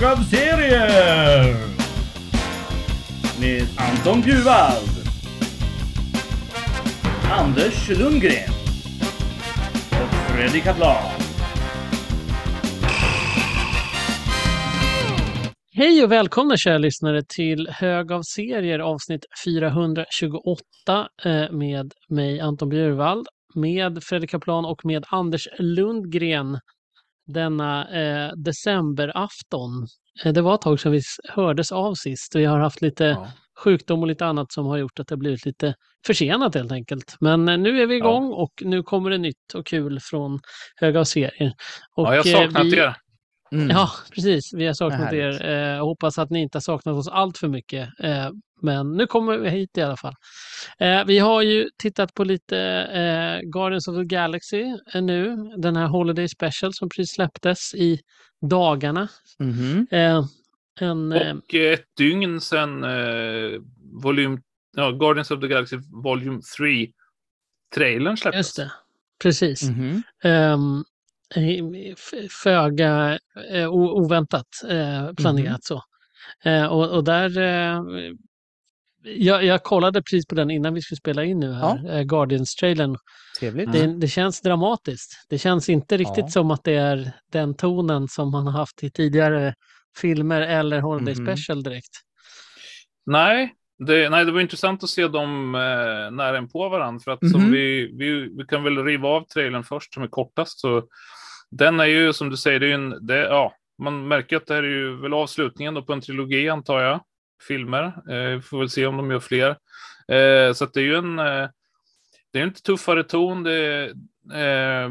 hög av serier! Med Anton Bjurvald. Anders Lundgren. Och Fredrik Kaplan. Hej och välkomna kära lyssnare till Hög av serier avsnitt 428 eh, med mig Anton Bjurvald, med Fredrik Kaplan och med Anders Lundgren denna eh, decemberafton. Eh, det var ett tag sedan vi hördes av sist och vi har haft lite Ja. sjukdom och lite annat som har gjort att det har blivit lite försenat helt enkelt. Men eh, nu är vi Ja. igång och nu kommer det nytt och kul från Hög av serier. Och, Ja, jag eh, saknat vi- er. Mm. Ja, precis. Vi har saknat er. Eh, hoppas att ni inte har saknat oss allt för mycket. Eh, men nu kommer vi hit i alla fall. Eh, vi har ju tittat på lite eh, Guardians of the Galaxy nu. Den här Holiday Special som precis släpptes i dagarna. Mhm. Eh, en, Och ett dygn sedan eh, volym, ja, Guardians of the Galaxy Volume 3 trailern släpptes. just det, precis. Ehm, eh, f- föga eh, oväntat eh, planerat så. Eh, och, och där... Eh, jag, jag kollade precis på den innan vi skulle spela in nu här, eh, Guardians-trailern. Trevligt. Det, det känns dramatiskt. Det känns inte riktigt Ja. som att det är den tonen som man har haft i tidigare filmer eller Holiday Mhm. Special direkt. Nej, det, nej, det var intressant att se dem eh, nära en på varandra. För att som Mhm. vi, vi, vi kan väl riva av trailern först som är kortast. Så den är ju som du säger, det är en, det, ja, man märker att det här är ju väl avslutningen då på en trilogi antar jag. Filmer. Eh, vi får väl se om de gör fler. Eh, så att det är ju en, eh, det är en tuffare ton. Det, eh,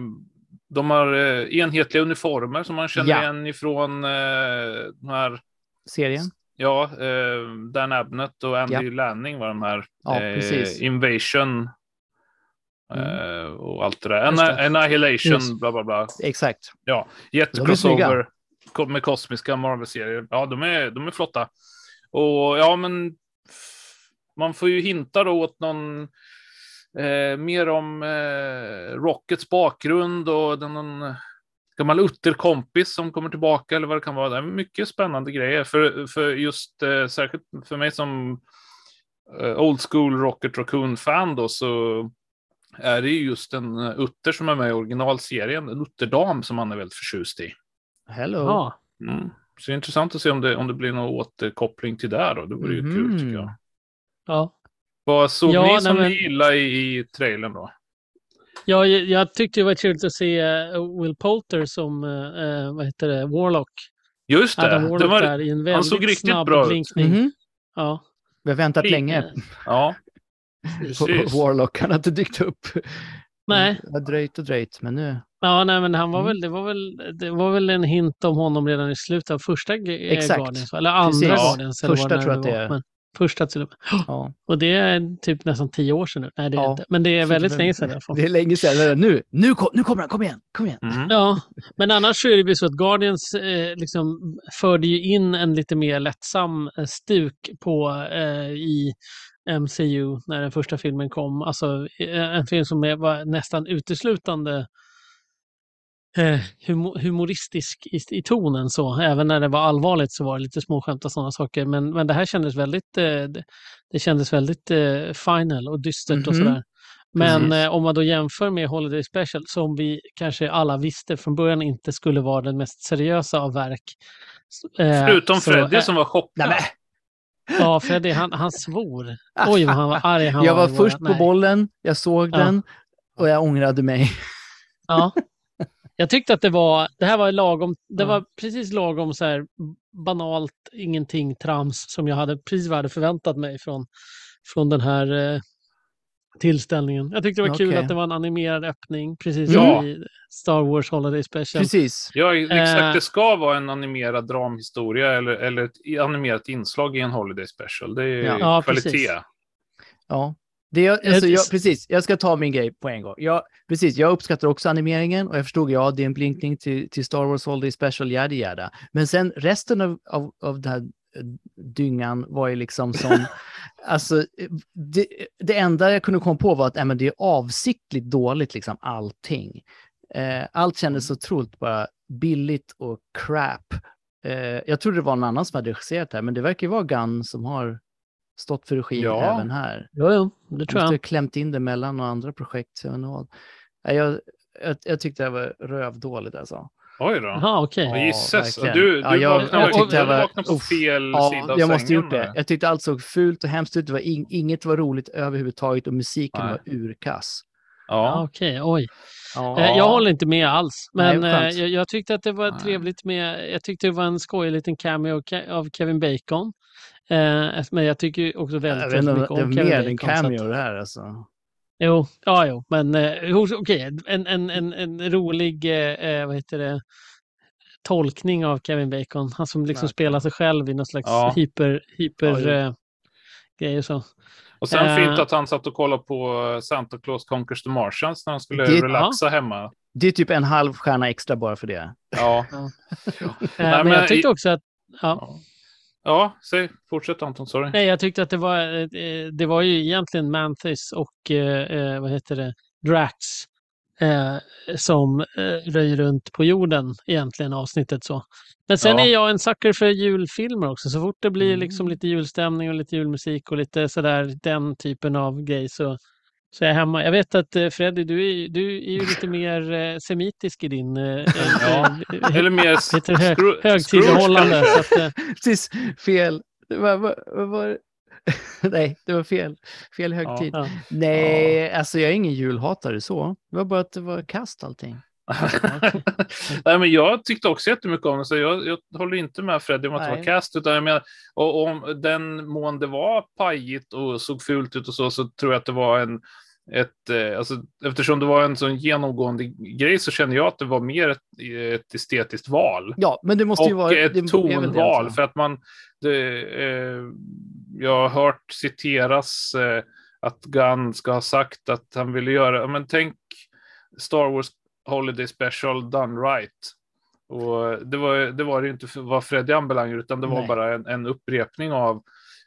de har eh, enhetliga uniformer som man känner Ja. igen ifrån eh, de här Serien. Ja, Dan Abnett och Andy Ja. Lanning var de här. Ja. Invasion. Mm. Eh, och allt det där. Anna- Annihilation, Just. bla bla bla. Exakt. Ja, jättecrossover med kosmiska Marvel-serier. Ja, de är, de är flotta. Och ja, men man får ju hinta då åt någon eh, mer om eh, Rockets bakgrund och den, någon gammal utterkompis som kommer tillbaka eller vad det kan vara. Det är mycket spännande grejer för, för just eh, särskilt för mig som eh, old school Rocket Raccoon-fan då så är det ju just en eh, utter som är med i originalserien, en utterdam som han är väldigt förtjust i. Hello. Ja, Mm. Så det är intressant att se om det, om det blir någon återkoppling till det då. Det vore ju kul tycker jag. Mhm. ja. Vad såg Ja, ni som men- ni gillade i, i trailern då? Ja, jag, jag tyckte det var trevligt att se eh, Will Poulter som eh, eh, vad heter det, Warlock. Just det, Adam det var, där i en väldigt såg riktigt snabb bra ut. blinkning. Mhm. Ja, Vi har väntat Lite- länge ja, precis. Warlock. Han har inte dykt upp. Nej. Det har dröjt och dröjt, men nu. Ja, nej, men han var Mm. väl, det var väl, det var väl en hint om honom redan i slutet av första eh, Exakt. Guardians, eller andra Precis. Guardians. eller första tror jag att det är. Men första till och med. Ja. Och det är typ nästan tio år sedan nu. Nej, det är Ja. inte. Men det är väldigt länge sedan fall. Det är länge sedan. Nu, nu, kom, nu kommer han. Kom igen. Kom igen. Mhm. Ja, men annars så är det ju så att Guardians eh, liksom förde ju in en lite mer lättsam eh, stuk på eh, i MCU när den första filmen kom. Alltså eh, en film som var nästan uteslutande eh, humo- humoristisk i, i tonen så. Även när det var allvarligt så var det lite småskämt och sådana saker. Men, men det här kändes väldigt, eh, det, kändes väldigt eh, final och dystert och Mhm. sådär. Men eh, om man då jämför med Holiday Special som vi kanske alla visste från början inte skulle vara den mest seriösa av verk. eh, Förutom så, Freddy eh, som var chockad. Nej, Ja, Freddy han, han svor. Oj vad han var arg han jag var i först på bollen, jag såg Ja. den och jag ångrade mig. Ja. Jag tyckte att det var, det här var lagom, det Ja. var precis lagom så här banalt, ingenting trams som jag hade precis vad jag hade förväntat mig från, från den här eh, tillställningen. Jag tyckte det var kul att det var en animerad öppning, precis Ja. som i Star Wars Holiday Special. Precis. Ja, exakt. Eh. Det ska vara en animerad dramhistoria eller, eller ett animerat inslag i en Holiday Special. Det är Ja. Ja, kvalitet. precis. Ja. Det, alltså, jag, precis, jag ska ta min grej på en gång. Jag, precis, jag uppskattar också animeringen och jag förstod, ja, det är en blinkning till, till Star Wars Holiday Special, yada yada. Men sen resten av, av, av den här dyngan var ju liksom som, alltså, det, det enda jag kunde komma på var att äh, men det är avsiktligt dåligt, liksom allting. Eh, allt kändes så otroligt bara billigt och crap. Eh, jag trodde det var någon annan som hade regisserat det här, men det verkar ju vara Gunn som har stått för regin Ja. även här. Jo, jo, det Jag tror ha jag. klämt in det mellan några andra projekt. så Jag, jag, jag, jag tyckte det var rövdåligt alltså. Oj då. Jaha, okej. Ja, Gisses. Du, du Ja, jag- vaknade, jag tyckte du jag var- vaknade på Uff. fel Ja, sida av jag måste sängen gjort det. Jag tyckte allt såg fult och hemskt ut. Det var in, inget var roligt överhuvudtaget och musiken Nej. var urkass. Ja, Ja. Okej, oj. Ja. Eh, Jag håller inte med alls. Nej, Men skönt. eh, jag, jag tyckte att det var Nej. trevligt med... Jag tyckte det var en skojig liten cameo av Ke- av Kevin Bacon. Eh, men jag tycker också väldigt, väldigt mycket om det är om Kevin mer än Bacon. så att- cameo det här alltså. Jo, ja, jo, men eh, okej, en, en, en, en rolig, eh, eh, vad heter det, tolkning av Kevin Bacon. Han som liksom Verkligen. spelar sig själv i någon slags Ja. hyper, hyper Ja, eh, grej och så. Och sen Eh. fint att han satt och kollade på Santa Claus Conquers the Martians när han skulle Det- relaxa hemma. Det är typ en halv stjärna extra bara för det. Ja. Eh, Nej, men, men jag tyckte i- också att, ja, Ja, säg. Fortsätt Anton, sorry. nej, jag tyckte att det var, eh, det var ju egentligen Manthis och, eh, eh, vad heter det, Drax eh, som eh, röjer runt på jorden egentligen avsnittet så. Men sen Ja. är jag en sucker för julfilmer också. Så fort det blir liksom Mm. lite julstämning och lite julmusik och lite sådär den typen av grej så, så är jag hemma. Jag vet att eh, Freddy, du är, du är ju lite mer eh, semitisk i din eh, Ja. eh, Eller mer lite hö, Scroo- högtidlighållande. Precis, fel. Det var, var, var. Nej, det var fel. Fel högtid. ja. Nej, alltså jag är ingen julhatare så. Det var bara att det var kast allting. Nej, men jag tyckte också jättemycket om det, så jag, jag håller inte med Freddy om att det var cast, utan jag menar, och om den mån det var pajigt och såg fult ut och så, så tror jag att det var en, ett, eh, alltså, eftersom det var en sån genomgående grej så känner jag att det var mer ett, ett estetiskt val. Ja, men det måste ju Och vara... ett det det tonval, alltså. för att man, det, eh, jag har hört citeras eh, att Gunn ska ha sagt att han ville göra, men tänk Star Wars Holiday Special done right. Och det var det var ju inte för vad Freddy anbelangar, utan det var Nej. bara en, en upprepning av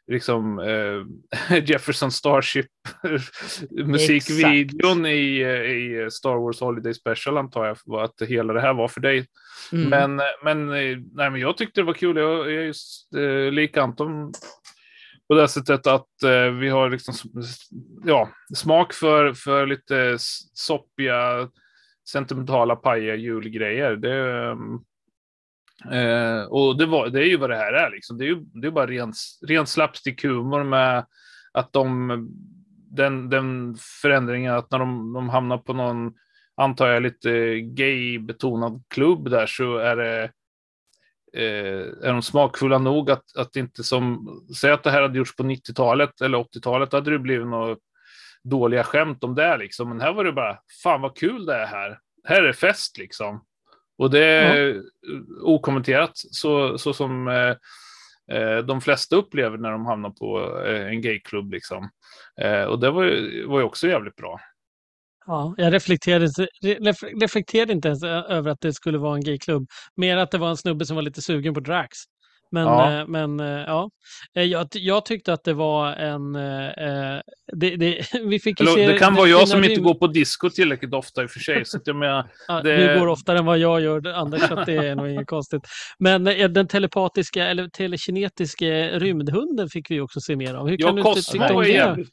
liksom eh, Jefferson Starship musikvideon i, i Star Wars Holiday Special antar jag, att hela det här var för dig. Mm. Men, men, eh, nej, men jag tyckte det var kul. Jag, jag är just eh, lik Anton på det sättet att eh, vi har liksom ja, smak för, för lite soppiga, sentimentala, pajiga julgrejer. Det, eh, och det, var, det är ju vad det här är. Liksom. Det är ju det är bara ren, ren slapstick-humor med att de, den, den förändringen att när de, de hamnar på någon, antar jag, lite gay-betonad klubb där så är det eh, är de smakfulla nog att, att inte som, säg att det här hade gjorts på 90-talet eller 80-talet, då hade det blivit något dåliga skämt om det liksom. Men här var det bara, fan vad kul det är här. Här är det fest liksom. Och det är okommenterat så, så som eh, eh, de flesta upplever när de hamnar på eh, en gayklubb liksom. Eh, och det var ju, var ju också jävligt bra. Ja, jag reflekterade, ref- reflekterade inte ens över att det skulle vara en gayklubb. Mer att det var en snubbe som var lite sugen på Drax. Men Ja. ja, men, eh, ja. Eh, Jag, jag tyckte att det var en... eh, eh, Det, det, vi fick Eller, se det kan den vara jag som inte rym- går på disco tillräckligt ofta i och för sig. Så att jag menar, Ja, det- Du går oftare än vad jag gör, det- Anders, så det är nog inget konstigt. Men eh, den telepatiska eller telekinetiska rymdhunden fick vi också se mer av. Hur ja, kan du inte tycka om det? jävligt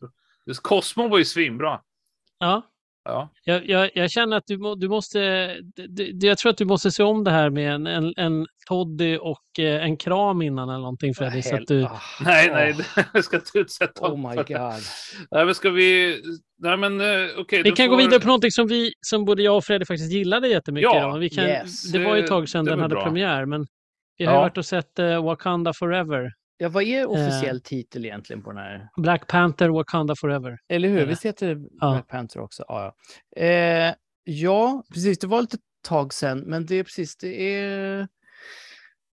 Cosmo var ju svinbra. Ja, Ja. Jag, jag, jag känner att du, må, du måste, d- d- jag tror att du måste se om det här med en, en, en toddy och eh, en kram innan eller någonting Freddy. Så att du, Ah, Nej, nej, jag ska inte utsätta Oh my för det. god. Nej, men ska vi... Nej, men eh, okej. vi kan gå får- vidare på någonting som, vi, som både jag och Freddy faktiskt gillade jättemycket. Ja, vi kan, yes. det var ju ett Det- tag sedan det den hade bra. premiär, men vi har Ja. varit och sett eh, Wakanda Forever. Ja, vad är Eh. officiell titel egentligen på den här? Black Panther Wakanda Forever. Eller hur? Visst heter det Ja. Black Panther också? Ja, ja. Eh, ja, precis. Det var lite tag sedan, men det är precis, det är...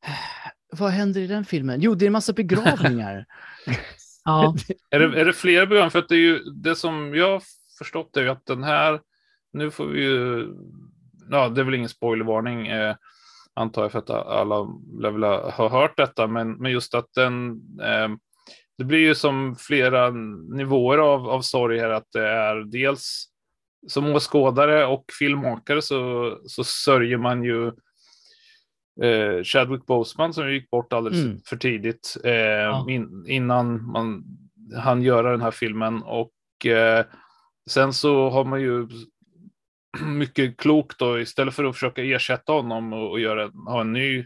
Vad händer i den filmen? Jo, det är en massa begravningar. Ja, Är det, är det fler program? För att det är ju det som jag har förstått är ju att den här, nu får vi ju, ja det är väl ingen spoilervarning eh, antar jag för att alla väl ha hört detta, men, men just att den, eh, det blir ju som flera nivåer av, av sorg här, att det är dels som åskådare och filmmakare så, så sörjer man ju eh, Chadwick Boseman som gick bort alldeles Mm. för tidigt eh, in, innan man han göra den här filmen. Och eh, sen så har man ju mycket klokt då, istället för att försöka ersätta honom och, och göra, ha en ny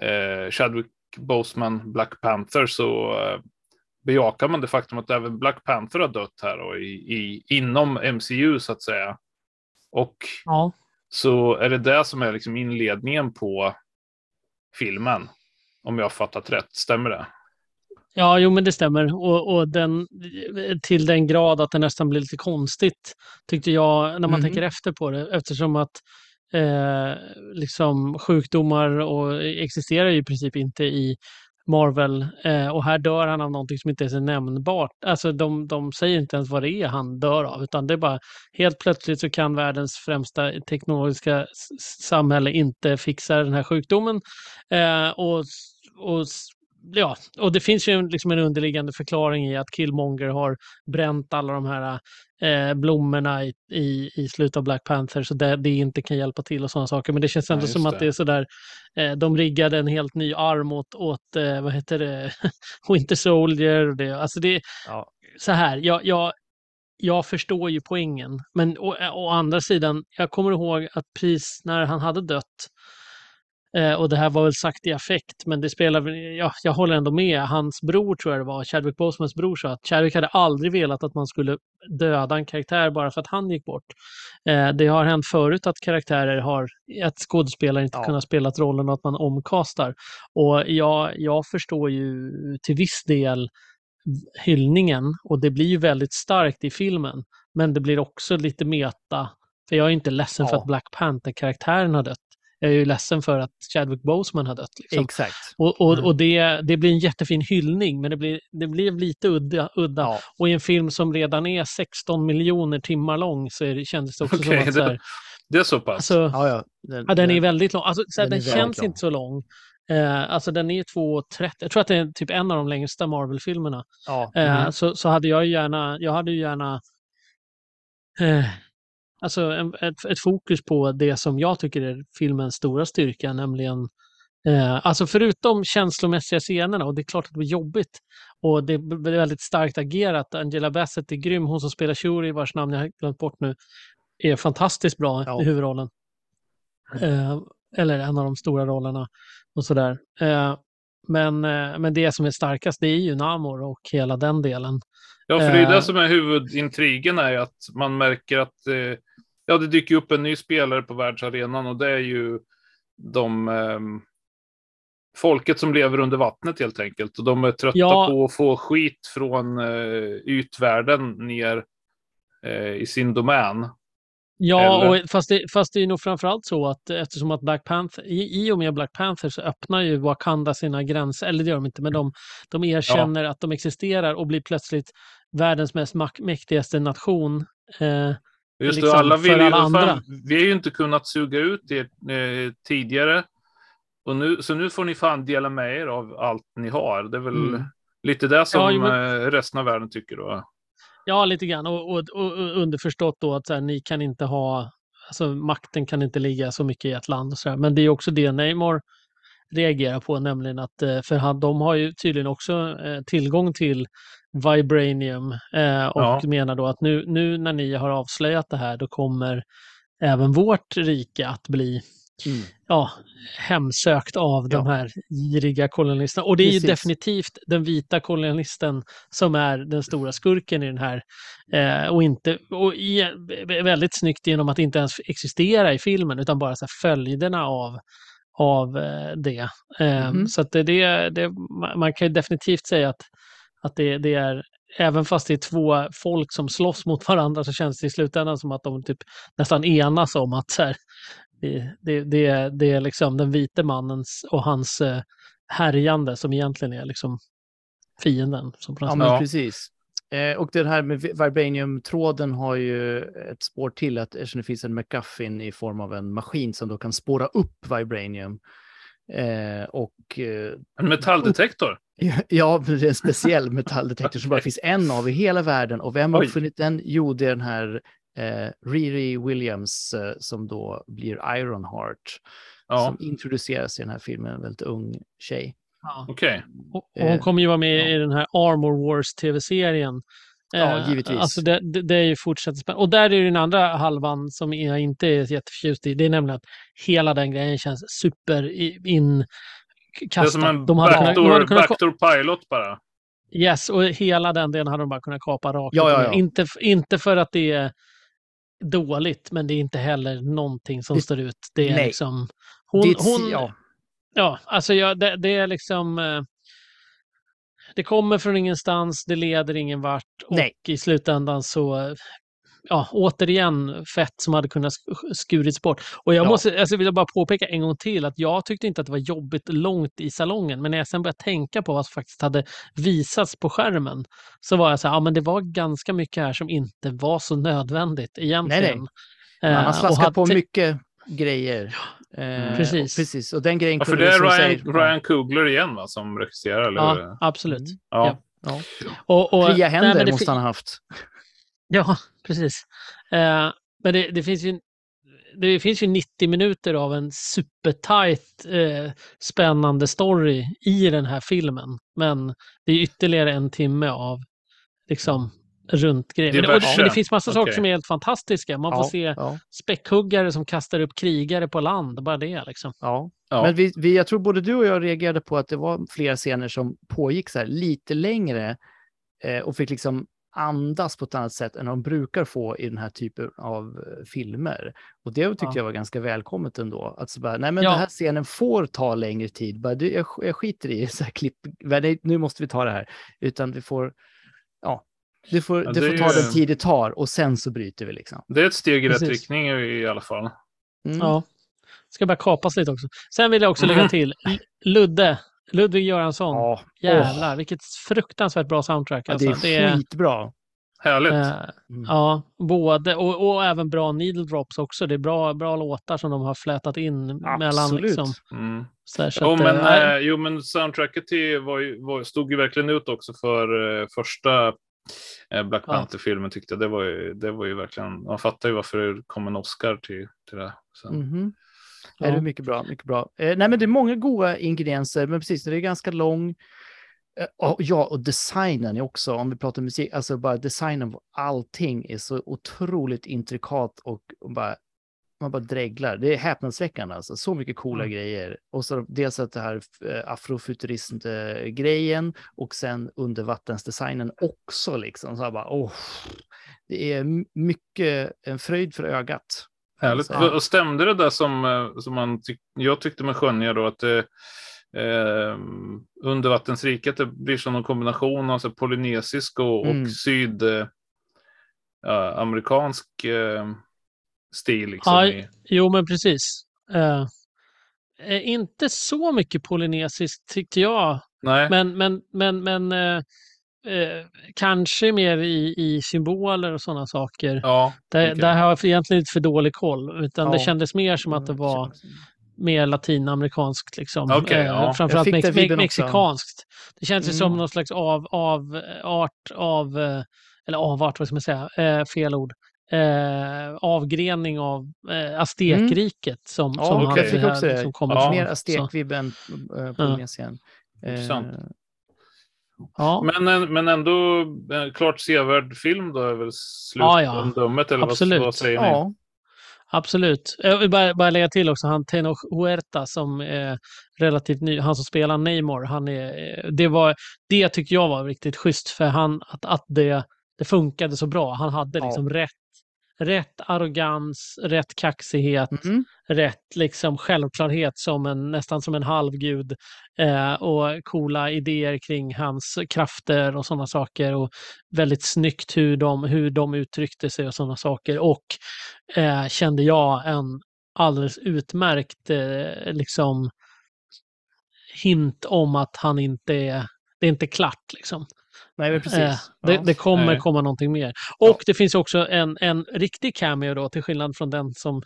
eh, Chadwick Boseman Black Panther så eh, bejakar man det faktum att även Black Panther har dött här och i, i, inom MCU så att säga. Och Ja. så är det det som är liksom inledningen på filmen. Om jag har fattat rätt, stämmer det? Ja, jo men det stämmer. Och, och den, till den grad att det nästan blir lite konstigt, tyckte jag, när man Mhm. tänker efter på det. Eftersom att eh, liksom sjukdomar och existerar ju i princip inte i Marvel. Eh, och här dör han av någonting som inte ens är nämnbart. Alltså de, de säger inte ens vad det är han dör av, utan det är bara helt plötsligt så kan världens främsta teknologiska samhälle inte fixa den här sjukdomen. Eh, och, och ja, och det finns ju en, liksom en underliggande förklaring i att Killmonger har bränt alla de här eh, blommorna i, i, i slutet av Black Panther så det, det inte kan hjälpa till och sådana saker. Men det känns Ja, ändå just som att det. det är sådär, eh, de riggade en helt ny arm åt, åt eh, vad heter det, Winter Soldier. och Det, alltså det, Ja. så här, jag, jag, jag förstår ju poängen. Men å, å andra sidan, jag kommer ihåg att pris när han hade dött, eh, och det här var väl sagt i affekt, men det spelar ja, jag håller ändå med. Hans bror tror jag det var, Chadwick Bosemans bror sa att Chadwick hade aldrig velat att man skulle döda en karaktär bara för att han gick bort. Eh, det har hänt förut att karaktärer har, att skådespelare inte Ja. kunnat spela rollen och att man omkastar. Och jag, jag förstår ju till viss del hyllningen och det blir ju väldigt starkt i filmen. Men det blir också lite meta. För jag är inte ledsen för Ja. att Black Panther-karaktären har dött. Jag är ju ledsen för att Chadwick Boseman har dött. Liksom. Exakt. Och, och, Mm. och det, det blir en jättefin hyllning, men det blir, det blir lite udda. udda. Ja. Och i en film som redan är 16 miljoner timmar lång så är det, kändes det också Okej, som att så här, det, är så pass. alltså, Ja, ja. Den, Ja, den är väldigt lång. Alltså, så här, Den den känns lång. inte så lång. Eh, alltså den är 2.30. Jag tror att det är typ en av de längsta Marvel-filmerna. ja. Eh, mhm. så, så hade jag ju gärna, jag hade ju gärna eh, alltså en, ett, ett fokus på det som jag tycker är filmens stora styrka, nämligen eh, alltså förutom känslomässiga scenerna, och det är klart att det blir jobbigt, och det är väldigt starkt agerat. Angela Bassett är grym, hon som spelar Shuri, vars namn jag har glömt bort nu, är fantastiskt bra Ja. i huvudrollen. Eh, eller en av de stora rollerna och sådär. Eh, men, eh, men det som är starkast det är ju Namor och hela den delen. Ja, för det är ju Eh. det som är huvudintrigen är att man märker att eh, ja, det dyker upp en ny spelare på världsarenan och det är ju de ehm, folket som lever under vattnet helt enkelt. Och de är trötta Ja. på att få skit från eh, ytvärlden ner eh, i sin domän. Ja, Eller? och fast, det, fast det är nog framförallt så att eftersom att Black Panther, i, i och med Black Panther så öppnar ju Wakanda sina gränser, eller det gör de inte, men de, de erkänner att de existerar och blir plötsligt världens mest mäktigaste nation. Eh, Just Liksom, det, alla vill ju, alla fan, andra. vi har ju inte kunnat suga ut er eh, tidigare. Och nu, så nu får ni fan dela med er av allt ni har. Det är väl Mm. lite det som Ja, men- eh, resten av världen tycker då. Ja, lite grann. Och, och, och och underförstått då att så här, ni kan inte ha, alltså makten kan inte ligga så mycket i ett land och så där. Men det är också det Neymar reagerar på, nämligen att, eh, för han, de har ju tydligen också eh, tillgång till Vibranium eh, och Ja. menar då att nu, nu när ni har avslöjat det här, då kommer även vårt rike att bli Mm. ja, hemsökt av de Ja. här giriga kolonialisterna. Och det är ju Precis. definitivt den vita kolonialisten som är den stora skurken i den här. Eh, och inte, och i, väldigt snyggt genom att inte ens existera i filmen, utan bara så följderna av, av eh, det. Mhm. Så att det, det, det, man- kan ju definitivt säga att, att det, det är Även fast det är två folk som slåss mot varandra så känns det i slutändan som att de typ nästan enas om att så här, det, det, det, är- det är liksom den vite mannens och hans eh, härjande som egentligen är liksom fienden. Som Ja, men precis. Eh, och det här med vi- Vibranium-tråden har ju ett spår till att eftersom det finns en McGuffin i form av en maskin som då kan spåra upp Vibranium. Eh, och eh, En metalldetektor. ja, det är en speciell metalldetektor som bara finns en av i hela världen. Och vem har Oj. uppfunnit den? Jo, det är den här eh, Riri Williams eh, som då blir Ironheart. Ja, Som introduceras i den här filmen, en väldigt ung tjej. Ja. okej. Och hon Eh, kommer ju vara med ja. i den här Armor Wars tv-serien. Ja, Eh, givetvis. Alltså det, det, det är ju fortsatt spännande. Och där är den andra halvan som jag inte är jätteförtjust i. Det är nämligen att hela den grejen känns super i- inkastad. Det är som en de kunnat, backdoor, kunnat, backdoor pilot bara. yes, och hela den delen hade de bara kunnat kapa rakt Ja, ja, ja. Inte, inte för att det är dåligt, men det är inte heller någonting som Det- står ut. Det är nej. liksom... Hon, hon, ja. Ja, alltså jag, det, det är liksom... eh, Det kommer från ingenstans, det leder ingen vart och Nej. i slutändan så... eh, Ja, återigen fett som hade kunnat sk- skurits bort. Och jag Ja. måste, alltså vill jag bara påpeka en gång till att jag tyckte inte att det var jobbigt långt i salongen, men när jag sen började tänka på vad som faktiskt hade visats på skärmen så var jag så här, ja men det var ganska mycket här som inte var så nödvändigt egentligen. Man Eh, har och slaskat på mycket grejer. Eh, precis. Och, precis. Och den grejen Ja, för kunde det är Ryan, säger- Ryan Coogler igen va, som regisserar, eller hur? Ja, absolut. Mm. Ja. Ja. Och, och, Fria nej, händer det måste han ha haft. Ja, precis. Eh, men det, det, finns ju, det finns ju 90 minuter av en supertight eh, spännande story i den här filmen. Men det är ytterligare en timme av liksom runt grejer. Det, men det finns massa saker Okej. som är helt fantastiska. Man får Ja, se ja, späckhuggare som kastar upp krigare på land. Bara det liksom. ja. Ja. Men vi, vi, jag tror både du och jag reagerade på att det var flera scener som pågick så här lite längre eh, och fick liksom andas på ett annat sätt än de brukar få i den här typen av eh, filmer. Och det tyckte Ja. jag var ganska välkommet ändå. Att så bara, nej men Ja. den här scenen får ta längre tid. Bara, du, jag, jag skiter i så här klipp, nej, nu måste vi ta det här. Utan vi får, ja, det får, Ja, det det får är ta ju- den tid det tar och sen så bryter vi liksom. Det är ett steg i rätt Precis. riktning i alla fall. Mm. Ja. Ska bara kapas lite också. Sen vill jag också lägga Mhm. till L- Ludde, Ludvig Göransson. Ja, Jävlar, vilket fruktansvärt bra soundtrack. ja, Alltså. det är skitbra. Härligt. Eh, Mm. Ja, både och, och även bra needle drops också. Det är bra, bra låtar som de har flätat in mellan. Absolut. Liksom, Mm. här, Jo, att, men, eh, jo, men soundtracket till var, ju- var, stod ju verkligen ut också för eh, första Black Ja. Panther-filmen tyckte jag. Det var ju, det var ju verkligen, man fattar ju varför det kom en Oscar till, till det. Sen. Mhm. Ja. Är det mycket bra, mycket bra. Eh, nej, men det är många goda ingredienser, men precis, det är ganska lång. Eh, ja, och designen är också, om vi pratar musik, alltså bara designen på allting är så otroligt intrikat och, och bara, man bara dreglar. Det är häpnadsväckande alltså, så mycket coola Mm. grejer. Och så dels att det här eh, afrofuturist-grejen och sen undervattensdesignen också liksom. Så här bara, åh, det är mycket en fröjd för ögat. Härligt. Och stämde det där som, eh, som man tyck, jag tyckte med skönja då att eh, eh, undervattensriket det blir som en kombination av så polynesisk och, Mm. och syd eh, ja, amerikansk eh, stil. Liksom, Ja, i, Jo, men precis. Eh, eh, inte så mycket polynesiskt tyckte jag. nej, Men, men, men, men eh, eh, kanske mer i, i symboler och sådana saker. ja, Där, där har jag egentligen lite för dålig koll. Utan det Ja. kändes mer som att det var mer latinamerikanskt. Liksom. Okej, ja. Framförallt mex den vibben me- också. mexikanskt. Det känns ju som Mm. någon slags av, av, art av, eller avart, vad ska man säga, eh, fel ord. Eh, avgrening av eh, aztekriket som, Ja, som jag han också det. liksom kommer Ja, från. Mer aztekvibb än uh, Polynesien. Intressant. Eh, ja, Men, en- men ändå en klart sevärd film då är väl Ja, ja. slutomdömet eller vad, Absolut. vad säger ni? ja, absolut. Jag vill bara, bara lägga till också, han Teno Huerta som är relativt ny, han som spelar Neymar, han är, eh, det, var, det tycker jag var riktigt schysst för han, att, att det, det funkade så bra. Han hade Ja. liksom rätt, rätt arrogans, rätt kaxighet, mhm. rätt liksom självklarhet som en, nästan som en halvgud eh, och coola idéer kring hans krafter och sådana saker och väldigt snyggt hur de, hur de uttryckte sig och sådana saker och eh, kände jag en alldeles utmärkt eh, liksom hint om att han inte är, det är inte klart liksom. Nej, men precis. Eh, det, Ja. det kommer Nej. komma någonting mer. Och det finns också en, en riktig cameo då, till skillnad från den som...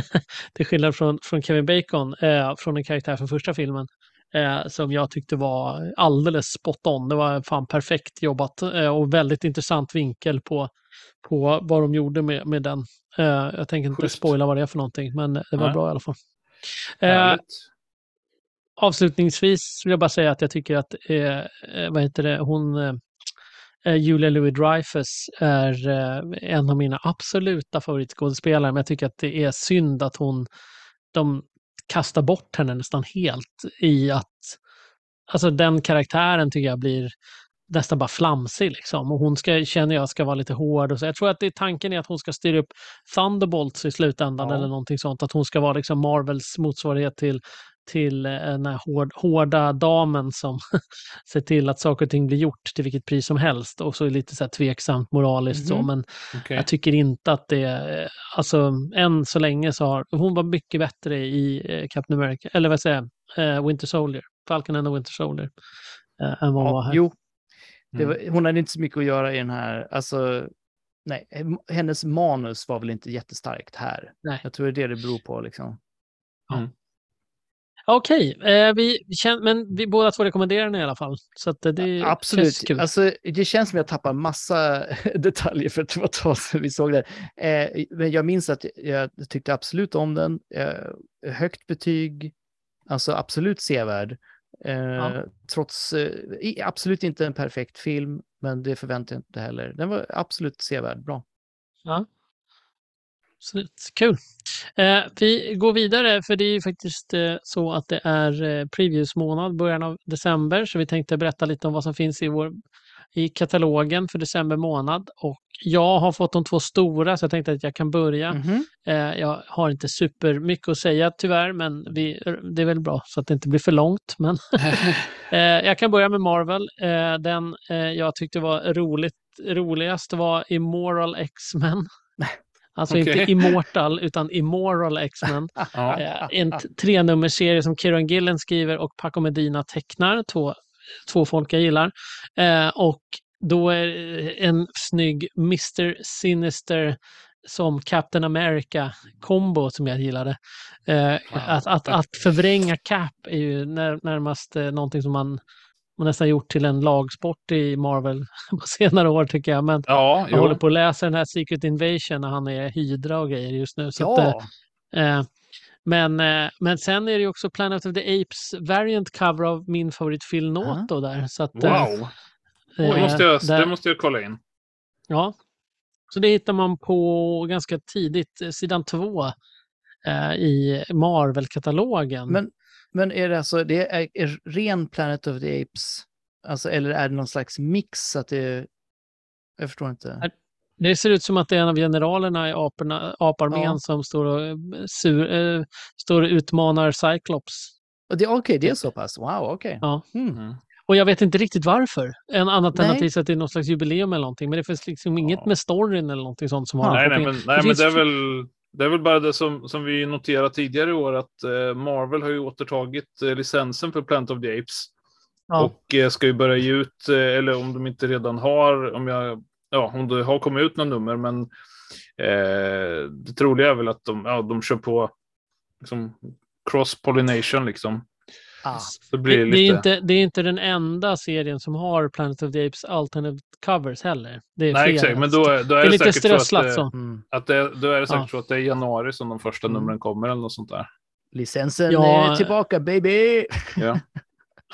till skillnad från, från Kevin Bacon, eh, från en karaktär från första filmen. eh, som jag tyckte var alldeles spot on. Det var fan perfekt jobbat eh, och väldigt intressant vinkel på, på vad de gjorde med, med den. Eh, jag tänker inte Schysst. spoila vad det är för någonting, men det var Nej. bra i alla fall. Avslutningsvis vill jag bara säga att jag tycker att eh, eh, vad heter det, hon eh, eh, Julia Louis-Dreyfus är eh, en av mina absoluta favoritskådespelare, men jag tycker att det är synd att hon, de kastar bort henne nästan helt i att, alltså den karaktären tycker jag blir nästan bara flamsig liksom. Och hon ska, känner jag ska vara lite hård och så. Jag tror att det, tanken är att hon ska styra upp Thunderbolts i slutändan Ja. eller någonting sånt. Att hon ska vara liksom Marvels motsvarighet till till eh, den här hård, hårda damen som ser till att saker och ting blir gjort till vilket pris som helst och så är lite så här tveksamt moraliskt så Mhm. men Okej. jag tycker inte att det, eh, alltså än så länge så har, hon var mycket bättre i eh, Captain America, eller vad säger jag, eh, Winter Soldier, Falcon and the Winter Soldier, eh, än vad hon var Ja, här. jo, Mm. var, hon hade inte så mycket att göra i den här, alltså, nej, hennes manus var väl inte jättestarkt här. Nej. Jag tror det är det det beror på liksom. Okej, eh, vi men vi båda två rekommenderar den i alla fall. Så att det, Absolut. kul. Alltså, det känns som jag tappar massa detaljer för att det var ett tag sedan vi såg det. Eh, men jag minns att jag tyckte absolut om den. Eh, högt betyg, alltså absolut sevärd. Eh, Ja. Trots, eh, absolut inte en perfekt film, men det förväntar jag inte heller. Den var absolut sevärd, bra. Ja. Absolut, kul. Eh, vi går vidare för det är ju faktiskt eh, så att det är eh, previews-månad, början av december, så vi tänkte berätta lite om vad som finns i, vår, i katalogen för december månad. Och jag har fått de två stora så jag tänkte att jag kan börja. Mhm. Eh, jag har inte supermycket att säga tyvärr, men vi, det är väl bra så att det inte blir för långt. Men Eh, jag kan börja med Marvel. Eh, den eh, jag tyckte var roligt, roligast var Immoral X-Men. Alltså inte Okej. Immortal utan Immoral X-Men. Ja. Eh, en trenummerserie som Kieran Gillen skriver och Paco Medina tecknar. Två, två folk jag gillar. Eh, och då är det en snygg Mr. Sinister som Captain America-kombo som jag gillade. Eh, att, att, att förvränga Cap är ju när, närmast eh, någonting som man nästan gjort till en lagsport i Marvel på senare år tycker jag. Men Ja, jag håller på att läsa den här Secret Invasion när han är Hydra och grejer just nu. Så att, eh, Ja, Eh, men, eh, men sen är det också Planet of the Apes variant cover av min favorit Phil Noto där. Så att, eh, Wow, eh, det måste, jag, där- det måste jag kolla in. Ja. Så det hittar man på ganska tidigt, eh, sidan två i Marvel-katalogen. men, men är det alltså, det är, är ren Planet of the Apes, alltså, eller är det någon slags mix att det jag förstår inte. Det ser ut som att det är en av generalerna i aporna, aparmén Ja. som står och, sur, eh, står och utmanar Cyclops. Okej, det är så pass. Wow, okej. Ja. Mm. Mm. Och jag vet inte riktigt varför. En annat än att det visar att det är något slags jubileum eller någonting. Men det finns liksom inget Ja. med storyn eller någonting sånt som har Nej, nej, men, nej, men det är väl det är väl bara det som, som vi noterat tidigare i år att eh, Marvel har ju återtagit eh, licensen för Plant of the Apes. Ja. Och eh, ska ju börja ge ut, eller om de inte redan har, om jag, ja, om det har kommit ut något nummer, men det troliga är väl att de, ja, de kör på liksom, cross-pollination liksom. Ah. Det blir Det, lite... det, är inte, det är inte den enda serien som har Planet of the Apes alternate covers heller. Det är Nej, flera. exakt, men då, är- då är det är det, lite säkert så att, strösslat så. Mm. att det, då är det säkert Ja. så att det är januari som de första Mm. numren kommer eller något sånt där. Licensen Ja. är tillbaka, baby! Ja.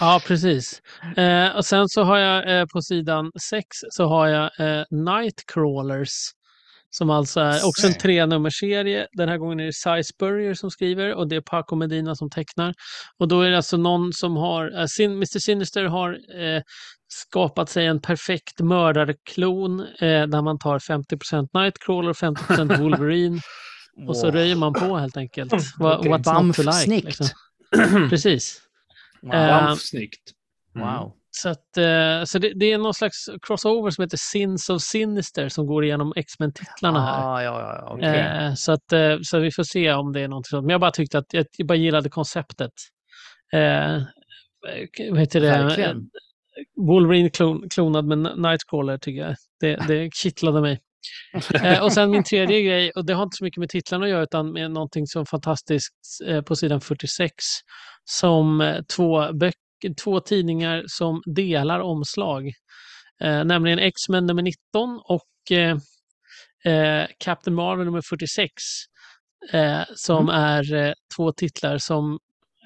Ja, precis. Eh, och sen så har jag eh, på sidan 6 så har jag eh, Nightcrawlers. Som alltså är också en trenummerserie. Den här gången är det Cy Spurrier som skriver och det är Paco Medina som tecknar. Och då är det alltså någon som har, eh, Sin, Mr Sinister har eh, skapat sig en perfekt mördarklon eh, där man tar 50% Nightcrawler och 50% Wolverine. Och så röjer man på helt enkelt. What, What's not to like. Liksom. Precis. Wow. Eh, Bamf-snyggt. Mm. wow. Så, att, eh, så det, det är någon slags crossover som heter Sins of Sinister som går igenom X-Men-titlarna här. Ah, ja, ja, okej. Eh, så, att, eh, så vi får se om det är något sånt. Men jag bara tyckte att jag, bara gillade konceptet. Eh, vad heter det? Verkligen. Wolverine klon, klonad med Nightcrawler tycker jag. Det, det kittlade mig. Eh, och sen min tredje grej, och det har inte så mycket med titlarna att göra utan med någonting som fantastiskt eh, på sidan 46 som två, böcker, två tidningar som delar omslag. Eh, nämligen X-Men nummer 19 och eh, eh, Captain Marvel nummer 46. Eh, som är eh, två titlar som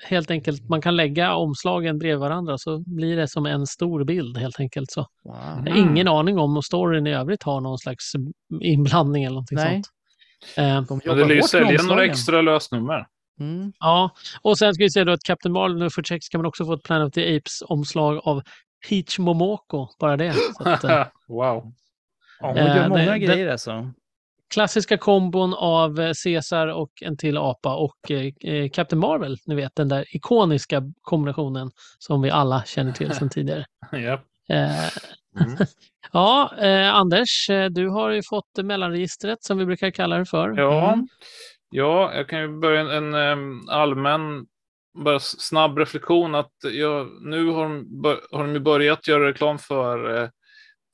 helt enkelt man kan lägga omslagen bredvid varandra så blir det som en stor bild helt enkelt. Så. Wow. Jag har ingen aning om om storyn i övrigt har någon slags inblandning eller någonting Nej. sånt. Eh, De Men det lär ju sälja några extra lösnummer. Mm. ja, och sen ska vi säga då att Captain Marvel nummer 46 kan man också få ett Planet of the Apes-omslag av Peach Momoko, bara det. Att, eh, wow. Ja, hon Eh, gör många det- grejer alltså. klassiska kombon av eh, Caesar och en till apa och eh, Captain Marvel, ni vet den där ikoniska kombinationen som vi alla känner till sedan tidigare. Eh, Mm. ja, eh, Anders, du har ju fått mellanregistret som vi brukar kalla det för. Ja. Mm ja, jag kan ju börja en, en allmän, bara snabb reflektion att jag, nu har de, bör, har de ju börjat göra reklam för eh,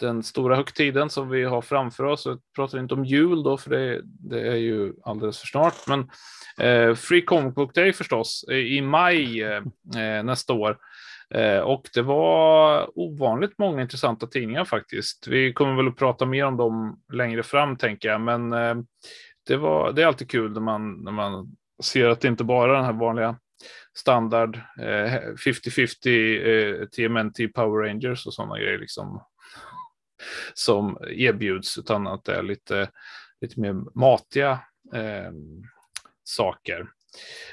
den stora högtiden som vi har framför oss. Jag pratar inte om jul då, för det, det är ju alldeles för snart. Men eh, Free Comic Book Day förstås, i maj eh, eh, nästa år. Eh, och det var ovanligt många intressanta tidningar faktiskt. Vi kommer väl att prata mer om dem längre fram tänker jag, men eh, det, var, det är alltid kul när man, när man ser att det inte bara är den här vanliga standard eh, 50-50 eh, TMNT Power Rangers och sådana grejer liksom som erbjuds, utan att det är lite, lite mer matiga eh, saker.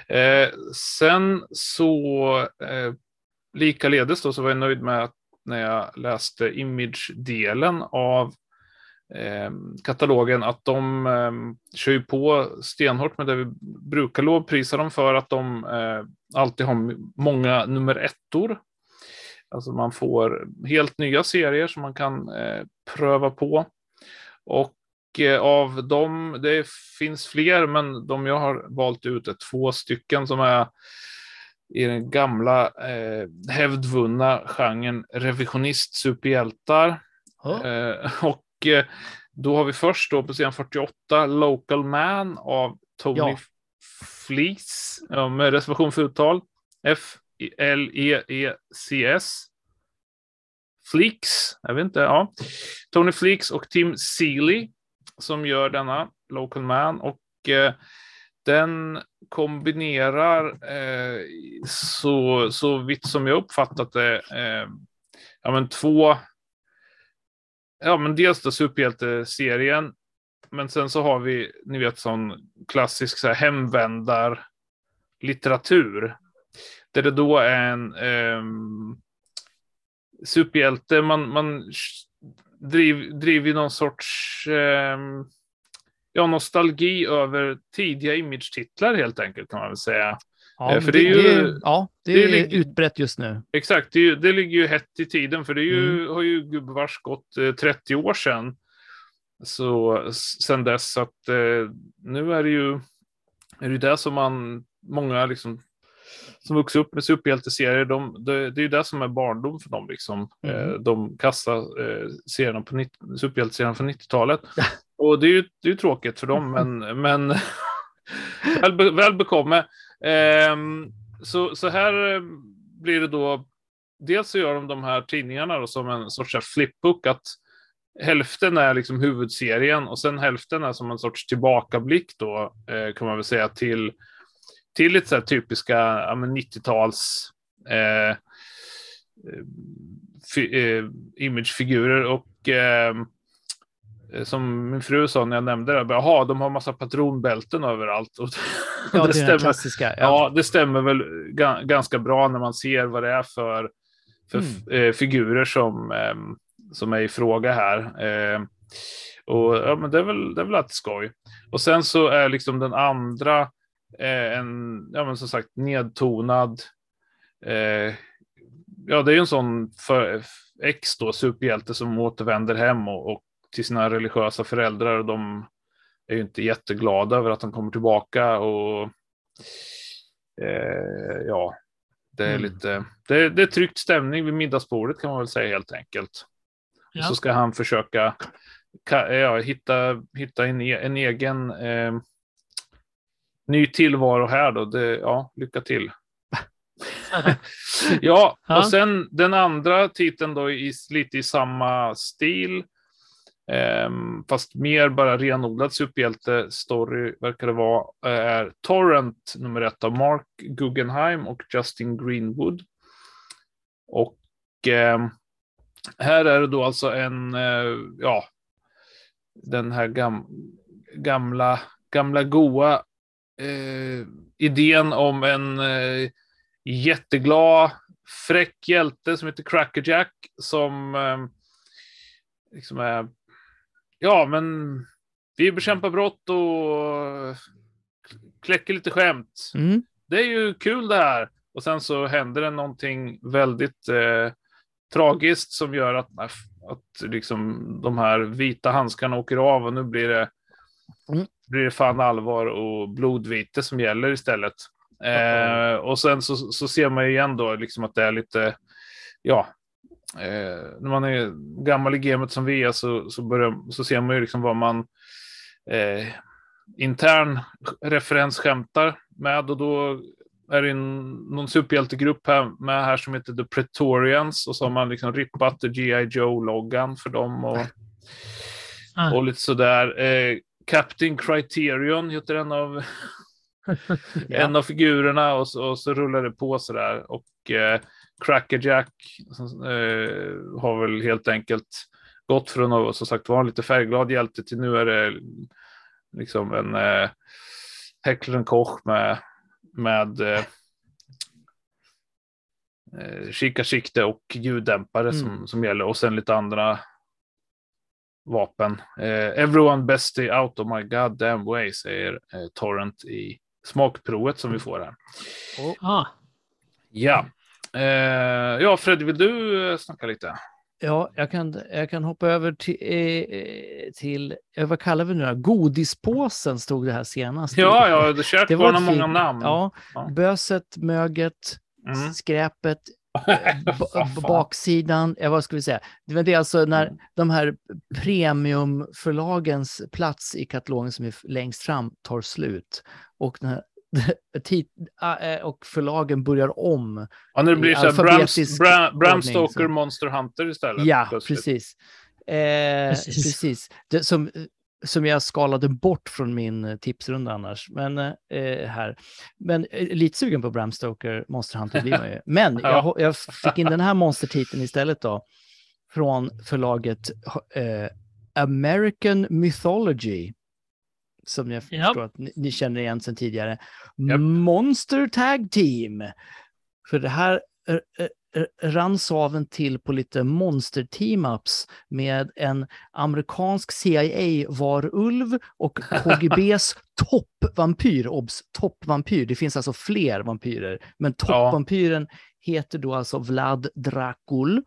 Eh, sen så eh, likaledes då så var jag nöjd med att när jag läste image-delen av katalogen att de eh, kör ju på stenhårt med det vi brukar lovprisa dem för att de eh, alltid har många nummer ettor. Alltså man får helt nya serier som man kan eh, pröva på. Och eh, av dem, det finns fler, men de jag har valt ut är två stycken som är i den gamla eh, hävdvunna genren revisionist superhjältar. Ja. Eh, och eh, då har vi först då på sidan 48 Local Man av Tony Ja. Fleece med reservation för uttal. E F-L-E-E-C-S. Fleeks, jag vet inte, ja. Tony Fleeks och Tim Seeley som gör denna Local Man och eh, den kombinerar eh, så, så vitt som jag uppfattat det eh, ja, men två Ja, men dels då superhjälteserien. Men sen så har vi, ni vet, sån klassisk så här hemvändarlitteratur. Där det då är en eh, superhjälte, man, man driv, driver ju någon sorts eh, ja, nostalgi över tidiga image-titlar helt enkelt kan man väl säga. Ja, Eh, för det, det är ju- ja, det, det är utbrett just nu. Exakt, det, är det ligger ju hett i tiden för det är ju, har ju gubevars gått eh, 30 år sedan. Så sen dess så att eh, nu är det ju är det det som man, många liksom som vuxit upp med superhjälteserier, de, det, det är ju det som är barndom för dem. Liksom. Mm. Eh, de kastar eh, serierna på 90, superhjälteserierna från 90-talet. Och det är ju, det är ju tråkigt för dem, men, men väl, väl bekomme. Ehm, så, så här eh, blir det då. Dels så gör de de här tidningarna då som en sorts flipbook. Att hälften är liksom huvudserien och sen hälften är som en sorts tillbakablick då eh, kan man väl säga till till lite så här typiska ja, 90-tals eh, eh, fi, eh, imagefigurer och eh, som min fru sa när jag nämnde det, jaha, de har massa patronbälten överallt. Och Ja, det, den stämmer, klassiska. Ja. ja, det stämmer väl ga, ganska bra när man ser vad det är för, för Mm. eh, figurer som, eh, som är i fråga här. Eh, och ja, men det är väl, det är väl alltid skoj. Och sen så är liksom den andra eh, en, ja men som sagt, nedtonad. Eh, ja, det är ju en sån för, ex då, superhjälte som återvänder hem och, och till sina religiösa föräldrar. Och de är ju inte jätteglada över att han kommer tillbaka och eh, ja, det är Mm. lite, det, det är tryckt stämning vid middagsbordet kan man väl säga helt enkelt. Ja. Och så ska han försöka ka, ja, hitta, hitta en, e- en egen eh, ny tillvaro här då. Det, ja, lycka till. ja, Ja. och sen den andra titeln då i, lite i samma stil. Ehm, fast mer bara renodlad superhjälte-story verkar det vara. Eh, är Torrent nummer ett av Mark Guggenheim och Justin Greenwood. Och ehm, här är det då alltså en, eh, ja, den här gam, gamla, gamla goa eh, idén om en eh, jätteglad, fräck hjälte som heter Crackerjack som eh, liksom är, ja men vi bekämpar brott och kläcker lite skämt. Mm. Det är ju kul det här. Och sen så händer det någonting väldigt eh, tragiskt som gör att, att liksom de här vita handskarna åker av och nu blir det, Mm. blir det fan allvar och blodvite som gäller istället. Eh, och sen så, så ser man ju igen då liksom att det är lite, ja, eh, när man är gammal i gamet som vi är så, så, börjar, så ser man ju liksom vad man eh, intern referens skämtar med och då är det en, någon superhjältegrupp här med här som heter The Pretorians och så har man liksom rippat G.I. Joe-loggan för dem och, Ah. och lite sådär. Eh, Captain Criterion heter en av, en av figurerna och så, och så rullar det på sådär. Och eh, Crackerjack eh, har väl helt enkelt gått från att som sagt vara en lite färgglad hjälte till nu är det liksom en eh, Heckler Koch med, med eh, eh, kikarsikte och ljuddämpare Mm. som, som gäller och sen lite andra vapen. Eh, everyone bestie out of my goddamn way, säger eh, Torrent i smakprovet som vi får här. Ah. Ja, ja Fred, vill du eh, snacka lite? Ja, jag kan, jag kan hoppa över till, eh, till eh, vad kallar vi nu? Godispåsen stod det här senast. Ja, ja, det kärt Det var barn många namn. Ja, Ja. böset, möget, Mm. skräpet, baksidan, ja, vad ska vi säga? Det är alltså när Mm. de här premiumförlagens plats i katalogen som är längst fram tar slut och, den här, eh, och förlagen börjar om. Ja, när det blir så här Bram, Bram, Bram ordning, Stoker så. Monster Hunter istället. Ja, plötsligt. precis. Eh, Precis. precis. Det, som, som jag skalade bort från min eh, tipsrunda annars. Men, eh, här. Men eh, lite sugen på Bram Stoker, Monster Hunter blir man ju. Men Ja. jag, jag fick in den här monstertiteln istället då. Från förlaget eh, American Mythology. Som jag Ja. förstår att ni, ni känner igen sedan tidigare. Japp. Monster Tag Team. För det här eh, eh, rann saven till på lite monster team-ups med en amerikansk CIA-varulv och KGBs toppvampyr. Obs! Toppvampyr. Det finns alltså fler vampyrer, men toppvampyren heter då alltså Vlad Dracul.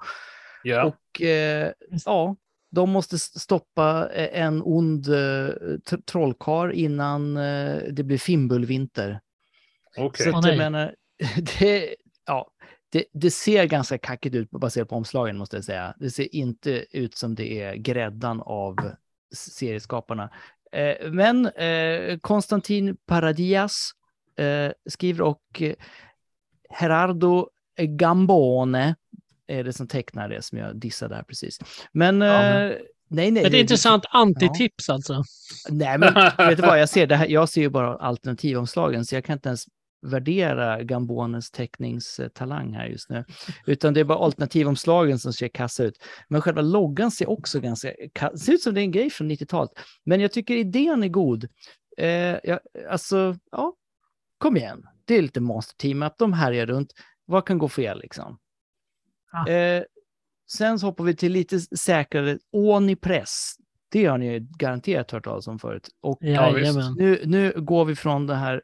Ja. Och eh, ja, de måste stoppa eh, en ond eh, tr- trollkarl innan eh, det blir fimbulvinter. Okej. Så jag menar, det, ja, det, det ser ganska kackigt ut baserat på omslagen måste jag säga. Det ser inte ut som det är gräddan av serieskaparna. Eh, men eh, Konstantin Paradias eh, skriver och eh, Gerardo Gambone är det som tecknar det som jag dissade här precis. Men Ja, eh, nej, nej. Ett det- intressant antitips alltså. Nej, men vet du vad, jag ser, det här, jag ser ju bara alternativomslagen, så jag kan inte ens värdera Gambones teckningstalang här just nu. Utan det är bara alternativomslagen som ser kassa ut. Men själva loggan ser också ganska, ka- ser ut som det är en grej från 90-talet. Men jag tycker idén är god. Eh, jag, alltså, ja, kom igen. Det är lite monster team up, de härjar runt. Vad kan gå fel liksom? Ja. Eh, sen så hoppar vi till lite säkrare Onipress. Det har ni ju garanterat hört talas om förut. Och Ja, nu, nu går vi från den här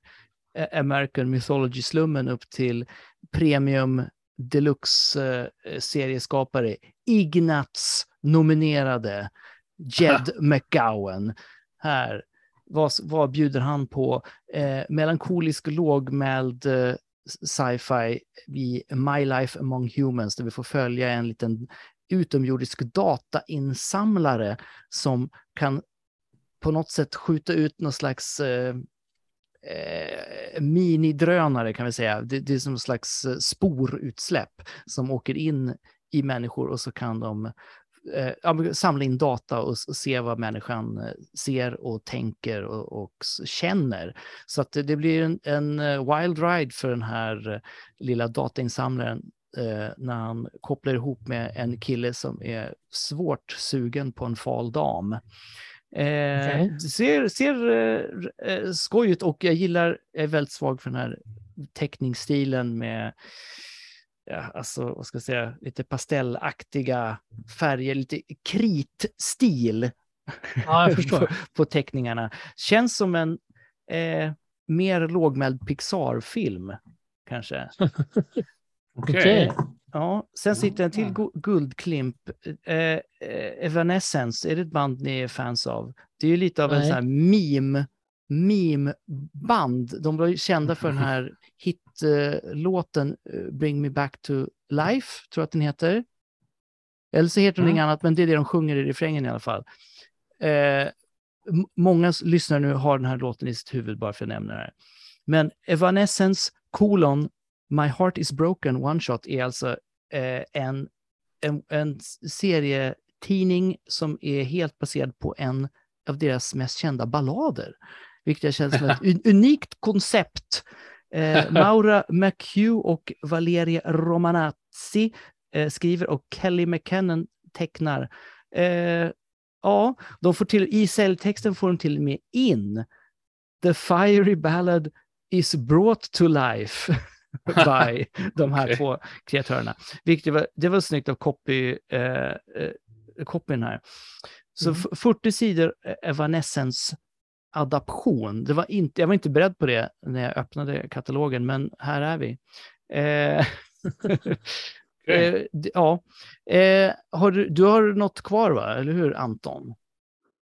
eh, American Mythology-slummen upp till premium deluxe-serieskapare Ignats nominerade Jed McGowan. Här, vad, vad bjuder han på? Eh, melankolisk lågmäld eh, sci-fi i My Life Among Humans där vi får följa en liten utomjordisk datainsamlare som kan på något sätt skjuta ut någon slags eh, eh, minidrönare kan vi säga. Det, det är som en slags eh, sporutsläpp som åker in i människor och så kan de eh, samla in data och, se vad människan eh, ser och tänker och, och känner. Så att det, blir en, en eh, wild ride för den här lilla datainsamlaren eh, när han kopplar ihop med en kille som är svårt sugen på en fal dam. Eh, det Ser, ser eh, skoj ut och jag gillar, jag är väldigt svag för den här teckningsstilen med ja, alltså, vad ska jag säga, lite pastellaktiga färger, lite kritstil Ja, jag förstår. på, på teckningarna. Känns som en eh, mer lågmäld Pixar-film, kanske. Okej. Okej. Ja, sen sitter en till gu- guldklimp. Eh, eh, Evanescence, är det ett band ni är fans av? Det är ju lite av en Nej. sån här meme, meme-band. De var ju kända för den här hitlåten eh, Bring Me Back to Life, tror jag att den heter. Eller så heter den Mm. inget annat, men det är det de sjunger i refrängen i alla fall. Eh, många lyssnare nu har den här låten i sitt huvud bara för att nämna det här. Men Evanescence, kolon, My Heart Is Broken One Shot är alltså eh, en, en, en serietidning som är helt baserad på en av deras mest kända ballader. Vilket jag känner som ett un- unikt koncept. Eh, Maura McHugh och Valeria Romanazzi eh, skriver och Kelly McKinnon tecknar. Eh, ja, de får till, i celltexten får de till och med in The fiery ballad is brought to life by de här Okej. två kreatörerna. Vilket var, det var snyggt av copy, eh, eh, copyn här. Så Mm. f- 40 sidor eh, Evanescence adaption. Det var inte, jag var inte beredd på det när jag öppnade katalogen, men här är vi. Eh, eh, ja. Eh, har du, du har något kvar, va? eller hur, Anton?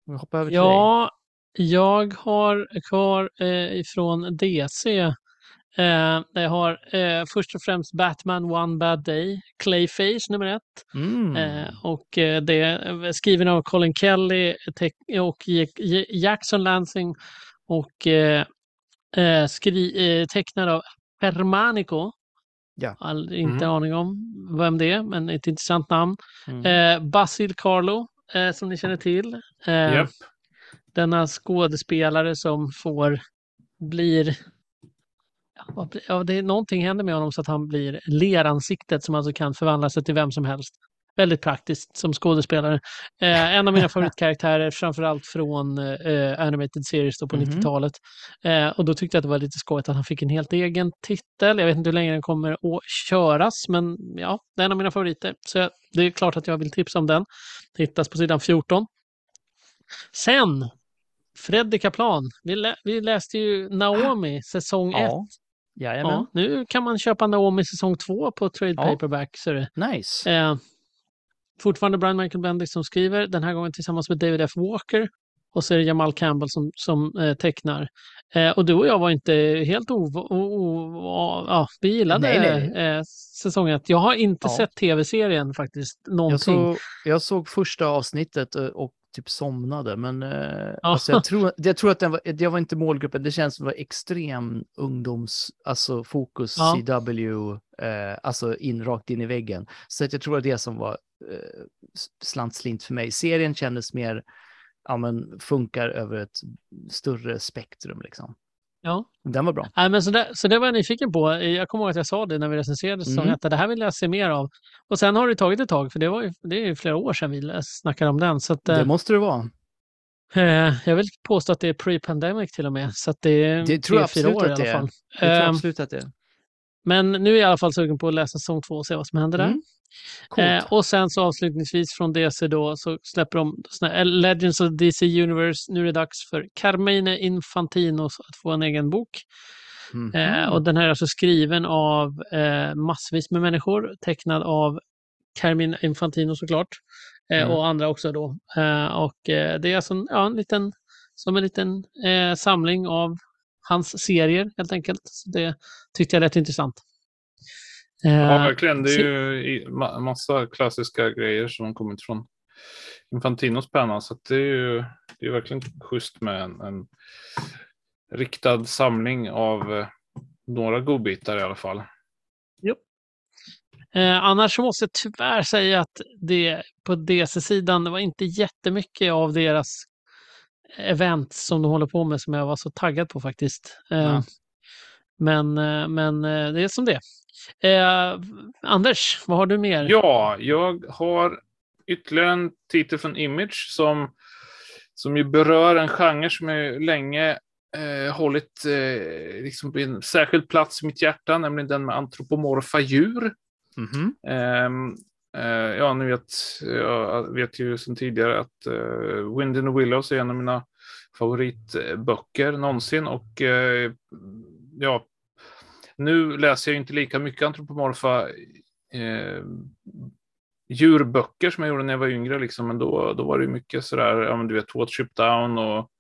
Vi hoppar över till dig. Ja, jag har kvar eh, ifrån DC. Eh, jag har eh, först och främst Batman One Bad Day, Clayface nummer ett. Mm. Eh, och eh, det är skriven av Colin Kelly och Jackson Lansing och eh, eh, skri- tecknad av Germanico. Ja. All, inte Mm. aning om vem det är, men ett intressant namn. Mm. Basil Carlo, som ni känner till. Japp. denna skådespelare som får, blir, ja, det är någonting händer med honom så att han blir leransiktet som alltså kan förvandla sig till vem som helst. Väldigt praktiskt som skådespelare. Eh, en av mina favoritkaraktärer, framförallt från eh, Animated Series på Mhm. 90-talet. Eh, och då tyckte jag att det var lite skojigt att han fick en helt egen titel. Jag vet inte hur länge den kommer att köras, men ja, det är en av mina favoriter. Så det är klart att jag vill tipsa om den. Hittas på sidan 14. Sen, Freddy Kaplan. Vi, lä vi läste ju Naomi säsong 1. ja. Jajamän. Ja, nu kan man köpa Naomi säsong 2 på trade Ja. paperback. Så det. Nice. Eh, fortfarande Brian Michael Bendis som skriver, den här gången tillsammans med David F. Walker. Och så är det Jamal Campbell som, som eh, tecknar. Eh, och du och jag var inte helt o... ja, vi gillade Nej, nej. Eh, säsong 1. Jag har inte Ja. sett tv-serien faktiskt. Någonting. Jag såg, jag såg första avsnittet och, och typ somnade, men eh, Ja. alltså jag, tror, jag tror att den var, jag var inte målgruppen. Det känns som det var extrem ungdoms, alltså fokus, Ja. CW, eh, alltså in, rakt in i väggen. Så att jag tror att det som var eh, slantslint för mig. Serien kändes mer, ja men funkar över ett större spektrum liksom. Ja. Den var bra. Nej, men så, det, så det var jag nyfiken på. Jag kommer ihåg att jag sa det när vi recenserade säsong Mm. 1. Det här vill jag se mer av. Och sen har det tagit ett tag, för det, var ju, det är ju flera år sedan vi snackade om den. Så att, Det eh, måste det vara. eh, jag vill påstå att det är pre-pandemic till och med. Så att det är Det tror jag fyra år i att det alla är. fall. Jag tror Eh, absolut att det är. Men nu är jag i alla fall sugen på att läsa säsong 2 och se vad som händer där. Mm. Eh, och sen så avslutningsvis från DC då så släpper de såna, här Legends of DC Universe. Nu är det dags för Carmine Infantino att få en egen bok. Mhm. Eh, och den här är alltså skriven av eh, massvis med människor, tecknad av Carmine Infantino såklart. Eh, Mm. Och andra också då. Eh, och eh, det är alltså en, ja, en liten, som en liten eh, samling av hans serier helt enkelt. Så det tyckte jag lät intressant. Ja, Eh, verkligen. Det är ju massa klassiska grejer som har kommit från Infantinos penna. Så det är ju det är verkligen schysst med en, en riktad samling av eh, några godbitar i alla fall. Eh, annars så måste jag tyvärr säga att det på DC-sidan, det var inte jättemycket av deras event som de håller på med som jag var så taggad på faktiskt. Eh, Ja. Men, eh, men eh, det är som det eh, Anders, vad har du mer? Ja, jag har ytterligare en titel från Image som, som ju berör en genre som jag länge eh, hållit eh, liksom på en särskild plats i mitt hjärta, nämligen den med antropomorfa djur. Ehm, eh, Eh, ja, ni vet, jag vet ju sedan tidigare att uh, Wind in the Willows är en av mina favoritböcker någonsin och eh, ja, nu läser jag inte lika mycket antropomorfa eh, djurböcker som jag gjorde när jag var yngre, liksom, men då, då var det ju mycket sådär, ja men du vet, What Ship Down och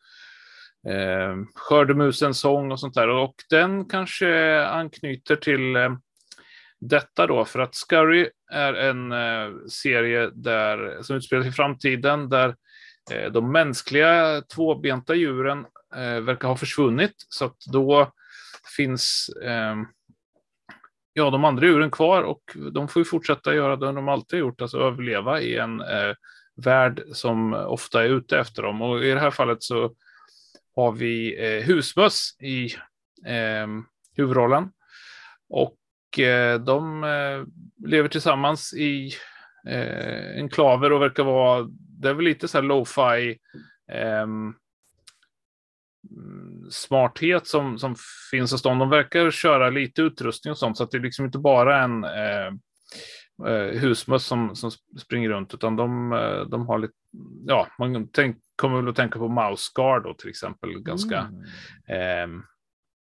eh, Skördemusens sång och sånt där. Och den kanske anknyter till eh, detta då, för att Scurry är en eh, serie där, som utspelar sig i framtiden, där eh, de mänskliga tvåbenta djuren eh, verkar ha försvunnit. Så att då finns eh, ja, de andra djuren kvar och de får ju fortsätta göra det de alltid gjort, alltså överleva i en eh, värld som ofta är ute efter dem. Och i det här fallet så har vi eh, husmöss i eh, huvudrollen. Och de eh, lever tillsammans i eh, enklaver och verkar vara, det är väl lite så här lo-fi ehm, mm, smarthet som, som finns hos dem. De verkar köra lite utrustning och sånt, så att det är liksom inte bara en eh, eh, husmöss som, som springer runt, utan de, eh, de har lite, ja, man tänk, kommer väl att tänka på Mouse Guard då till exempel, ganska Mm. eh, eh,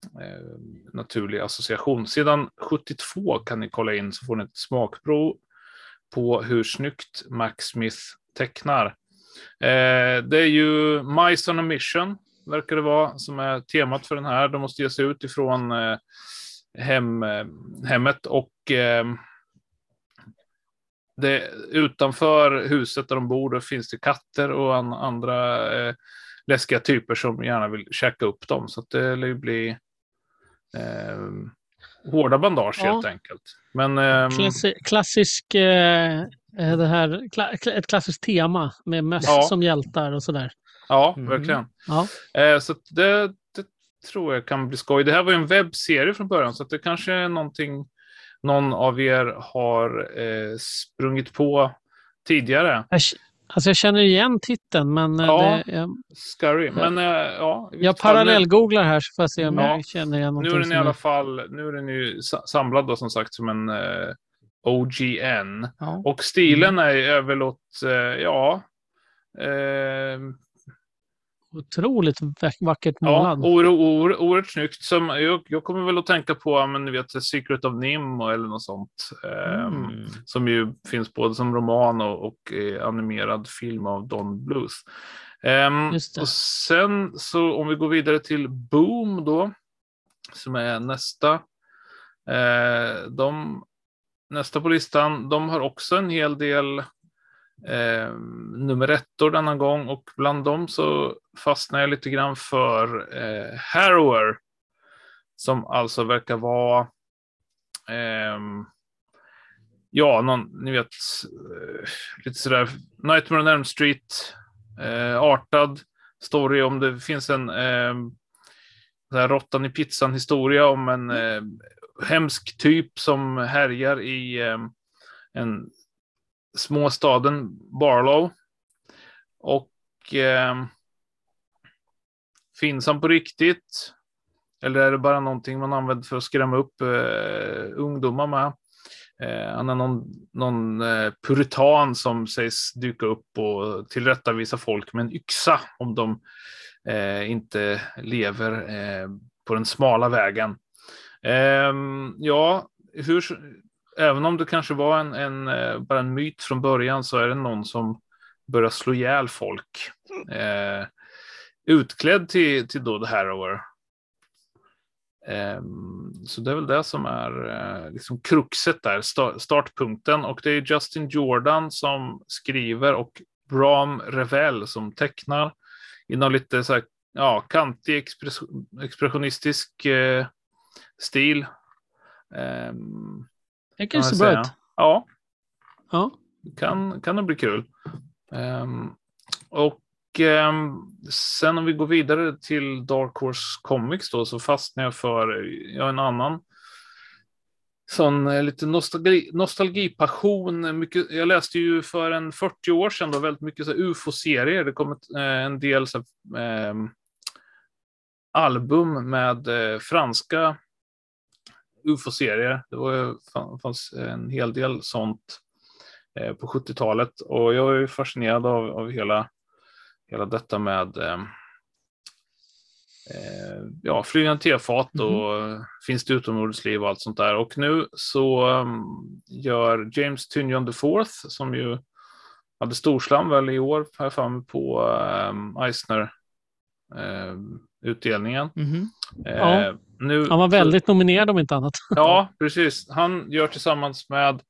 Eh, naturlig association. Sedan 72 kan ni kolla in så får ni ett smakprov på hur snyggt Max Smith tecknar. Eh, det är ju Mice on a Mission, verkar det vara, som är temat för den här. De måste ge sig ut ifrån eh, hem, eh, hemmet och eh, det, utanför huset där de bor finns det katter och an, andra eh, läskiga typer som gärna vill käka upp dem. Så att det lär ju bli eh, hårda bandage Ja. helt enkelt. Men ehm, Klassi klassisk, eh, eh, det här, kla ett klassiskt tema med möss Ja. som hjältar och sådär. ja, Mhm. verkligen. Ja. Eh, så det, det tror jag kan bli skoj. Det här var ju en webbserie från början, så att det kanske är någonting någon av er har eh, sprungit på tidigare. Jag, alltså jag känner igen titeln, men eh, Ja. det, jag, Scary. Men eh, ja. jag nu- parallellgooglar här så får jag se om Ja. jag känner igen Nu någonting. är den i alla fall nu är den ju sa- samlad då, som sagt som en eh, OGN. Ja. Och stilen är, är väl åt, eh, ja, eh, Otroligt vack- vackert ja målad. oer- oerhört snyggt. Som, jag, jag kommer väl att tänka på, men vet, Secret of Nim eller något sånt. Eh, Mm. Som ju finns både som roman och, och eh, animerad film av Don Blues. Ehm, det. och sen så om vi går vidare till Boom då, som är nästa. Eh, de, nästa på listan, de har också en hel del eh, nummer ettor denna gång och bland dem så fastnar jag lite grann för eh, Harrower. Som alltså verkar vara ehm, ja, någon, ni vet, eh, lite sådär Nightmare on Elm Street eh, artad story om det finns en eh, här råttan i pizzan historia om en eh, hemsk typ som härjar i eh, en småstaden Barlow. Och eh, finns han på riktigt? Eller är det bara någonting man använder för att skrämma upp eh, ungdomar med? Eh, han är någon, någon eh, puritan som sägs dyka upp och tillrättavisa folk med en yxa om de eh, inte lever eh, på den smala vägen. Ehm, ja, hur, även om det kanske var en, en, eh, bara en myt från början så är det någon som börjar slå ihjäl folk. Eh, utklädd till, till då The Harrower. Ehm, så det är väl det som är eh, liksom kruxet där, sta- startpunkten. Och det är Justin Jordan som skriver och Bram Revell som tecknar i någon lite så här, ja, kantig express- expressionistisk eh, stil. Ehm, Det kan se bra ut. Ja, Ja. kan, kan det bli kul. Ehm, och Ehm, sen om vi går vidare till Dark Horse Comics då så fastnar jag för ja, en annan sån eh, lite nostalgi, nostalgipassion. Mycket, jag läste ju för en 40 år sedan då väldigt mycket ufo-serier. Det kom ett, eh, en del så här, eh, album med eh, franska ufo-serier. Det var, fanns en hel del sånt eh, på 70-talet och jag är fascinerad av, av hela, hela detta med eh, eh, ja, flygande tefat och eh, finns det utomjordiskt liv och allt sånt där. Och nu så um, gör James Tynion the Fourth som ju hade storslam väl i år för mig på um, Eisner eh, utdelningen. Eh, Ja. nu, Han var väldigt nominerad om inte annat. Ja, precis. Han gör tillsammans med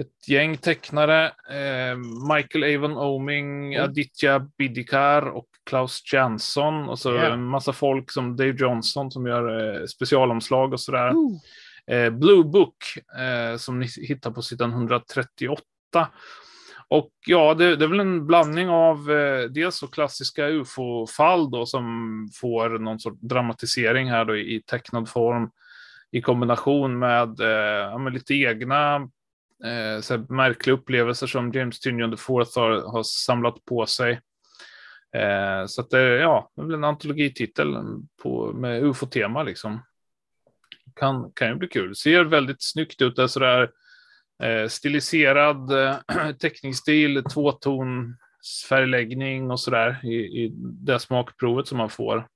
ett gäng tecknare, eh, Michael Avon Oming, Oh. Aditya Bidikar och Klaus Jansson och så Ja. en massa folk som Dave Johnson som gör eh, specialomslag och sådär. Ooh. Eh, Blue Book eh, som ni hittar på sidan 138. Och ja, det, det är väl en blandning av eh, dels så klassiska ufo-fall då som får någon sorts dramatisering här då i, i tecknad form i kombination med, eh, med lite egna eh, så här märkliga upplevelser som James Tynion the Fourth har, har samlat på sig. Eh, så att det, ja, det är väl en antologititel på, med ufo-tema liksom. Kan, kan ju bli kul. Ser väldigt snyggt ut. Det är sådär eh, stiliserad eh, teckningsstil, tvåtonsfärgläggning och sådär i, i det smakprovet som man får.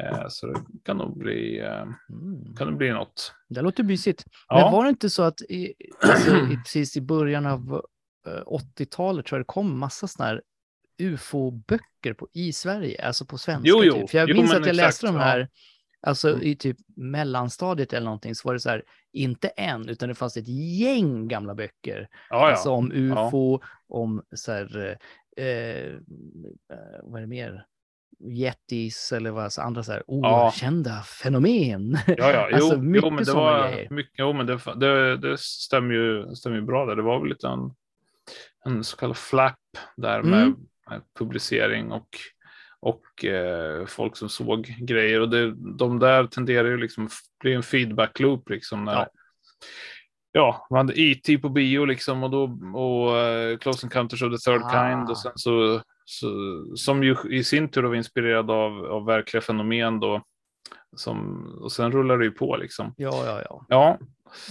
Eh, så det kan nog bli, eh, Mm. kan det bli något. Det låter mysigt. Ja. Men var det inte så att i, alltså, i, precis i början av eh, 80-talet tror jag det kom massa sådana här ufo-böcker på, i Sverige, alltså på svenska. Jo, jo. Typ. För jag Jo, minns att jag exakt, läste de ja. här, alltså Mm. i typ mellanstadiet eller någonting, så var det så här, inte en, utan det fanns ett gäng gamla böcker. Ja, ja. Alltså om ufo, om så här, eh, eh, vad är det mer? Yetis eller vad, så andra så här Ja. okända fenomen. Ja, ja. Jo, Alltså, jo, mycket men det var grejer. mycket, jo, men det, det, det stämmer, ju, stämmer ju bra där. Det var väl lite en, en så kallad flap där med, Mm. med publicering och, och eh, folk som såg grejer. Och det, de där tenderar ju liksom bli en feedback loop liksom. När, Ja. ja. man hade E.T. på bio liksom och då och uh, Close Encounters of the Third Ah. Kind och sen så, så som ju i sin tur var inspirerad av, av verkliga fenomen då. Som, och sen rullar det ju på liksom. Ja, ja, ja. Ja,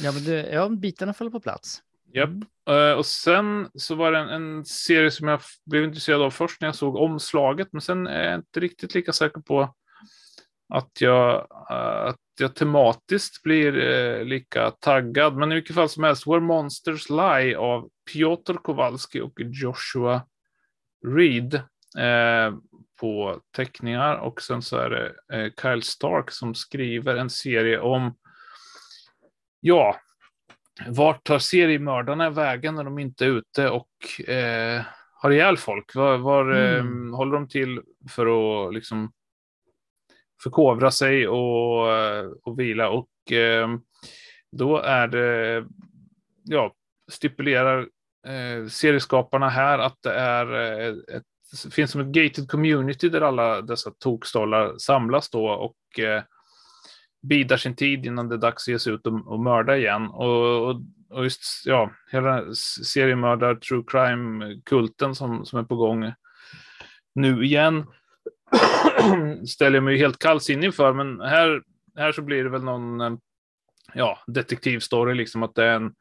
Ja, men det, ja, bitarna föll på plats. japp. Eh, och sen så var det en, en serie som jag blev intresserad av först när jag såg omslaget, men sen är jag inte riktigt lika säker på att jag, eh, att jag tematiskt blir eh, lika taggad. Men i vilket fall som helst, Where Monsters Lie av Piotr Kowalski och Joshua Reed eh, på teckningar. Och sen så är det eh, Kyle Stark som skriver en serie om, ja, vart tar seriemördarna vägen när de inte är ute och eh, har ihjäl folk? Var, var eh, Mm. håller de till för att liksom förkovra sig och, eh, och vila? Och eh, då är det, ja, stipulerar eh, serieskaparna här att det är ett, ett, finns som ett gated community där alla dessa tokstollar samlas då och eh, bidar sin tid innan det är dags att ge sig ut och, och mörda igen. Och, och, och just ja, hela seriemördar true crime-kulten som, som är på gång nu igen ställer jag mig helt kallsinnig för, men här, här så blir det väl någon eh, ja, detektivstory, liksom att det är en, eh,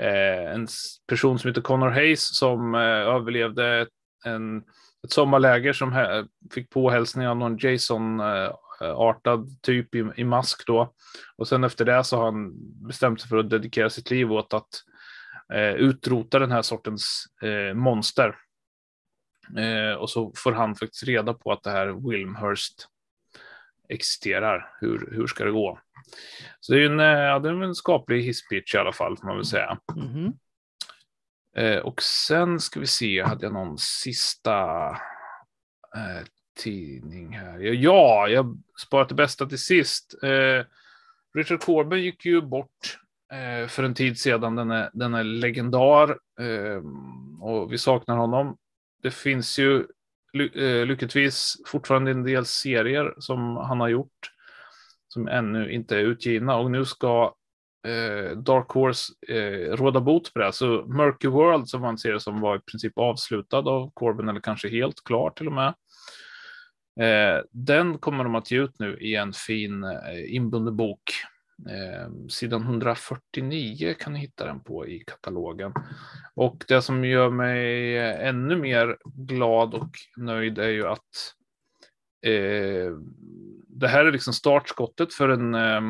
Eh, en person som heter Connor Hayes som eh, överlevde ett, en, ett sommarläger som fick påhälsning av någon Jason-artad eh, typ i, i mask då. Och sen efter det så har han bestämt sig för att dedikera sitt liv åt att eh, utrota den här sortens eh, monster. Eh, och så får han faktiskt reda på att det här Wilmhurst existerar. Hur, hur ska det gå? Så det är en, eh, ja, det är en skaplig hisspitch i alla fall, får man väl säga. Mhm. Eh, och sen ska vi se, hade jag någon sista eh, tidning här? Ja, Ja, jag sparat det bästa till sist. Eh, Richard Corbin gick ju bort eh, för en tid sedan. Den är, den är legendar eh, och vi saknar honom. Det finns ju Eh, lyckligtvis fortfarande en del serier som han har gjort som ännu inte är utgivna och nu ska eh, Dark Horse eh, råda bot på det. Så Murky World som man ser det som var i princip avslutad av Corbin eller kanske helt klar till och med. Eh, den kommer de att ge ut nu i en fin eh, inbunden bok. Eh, sidan 149 kan ni hitta den på i katalogen. Och det som gör mig eh, ännu mer glad och nöjd är ju att eh, det här är liksom startskottet för en eh,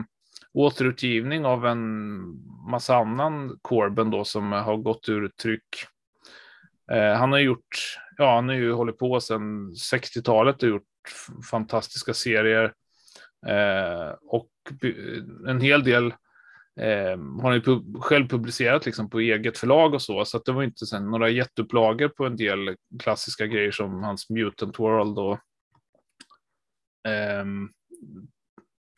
återutgivning av en massa annan Corben då som har gått ur tryck. Eh, han har gjort, ja, han har ju hållit på sedan 60-talet och gjort fantastiska serier. Eh, och en hel del eh, har han ju pub- själv publicerat liksom på eget förlag och så, så att det var inte sen några jätteupplagor på en del klassiska grejer som hans Mutant World och eh,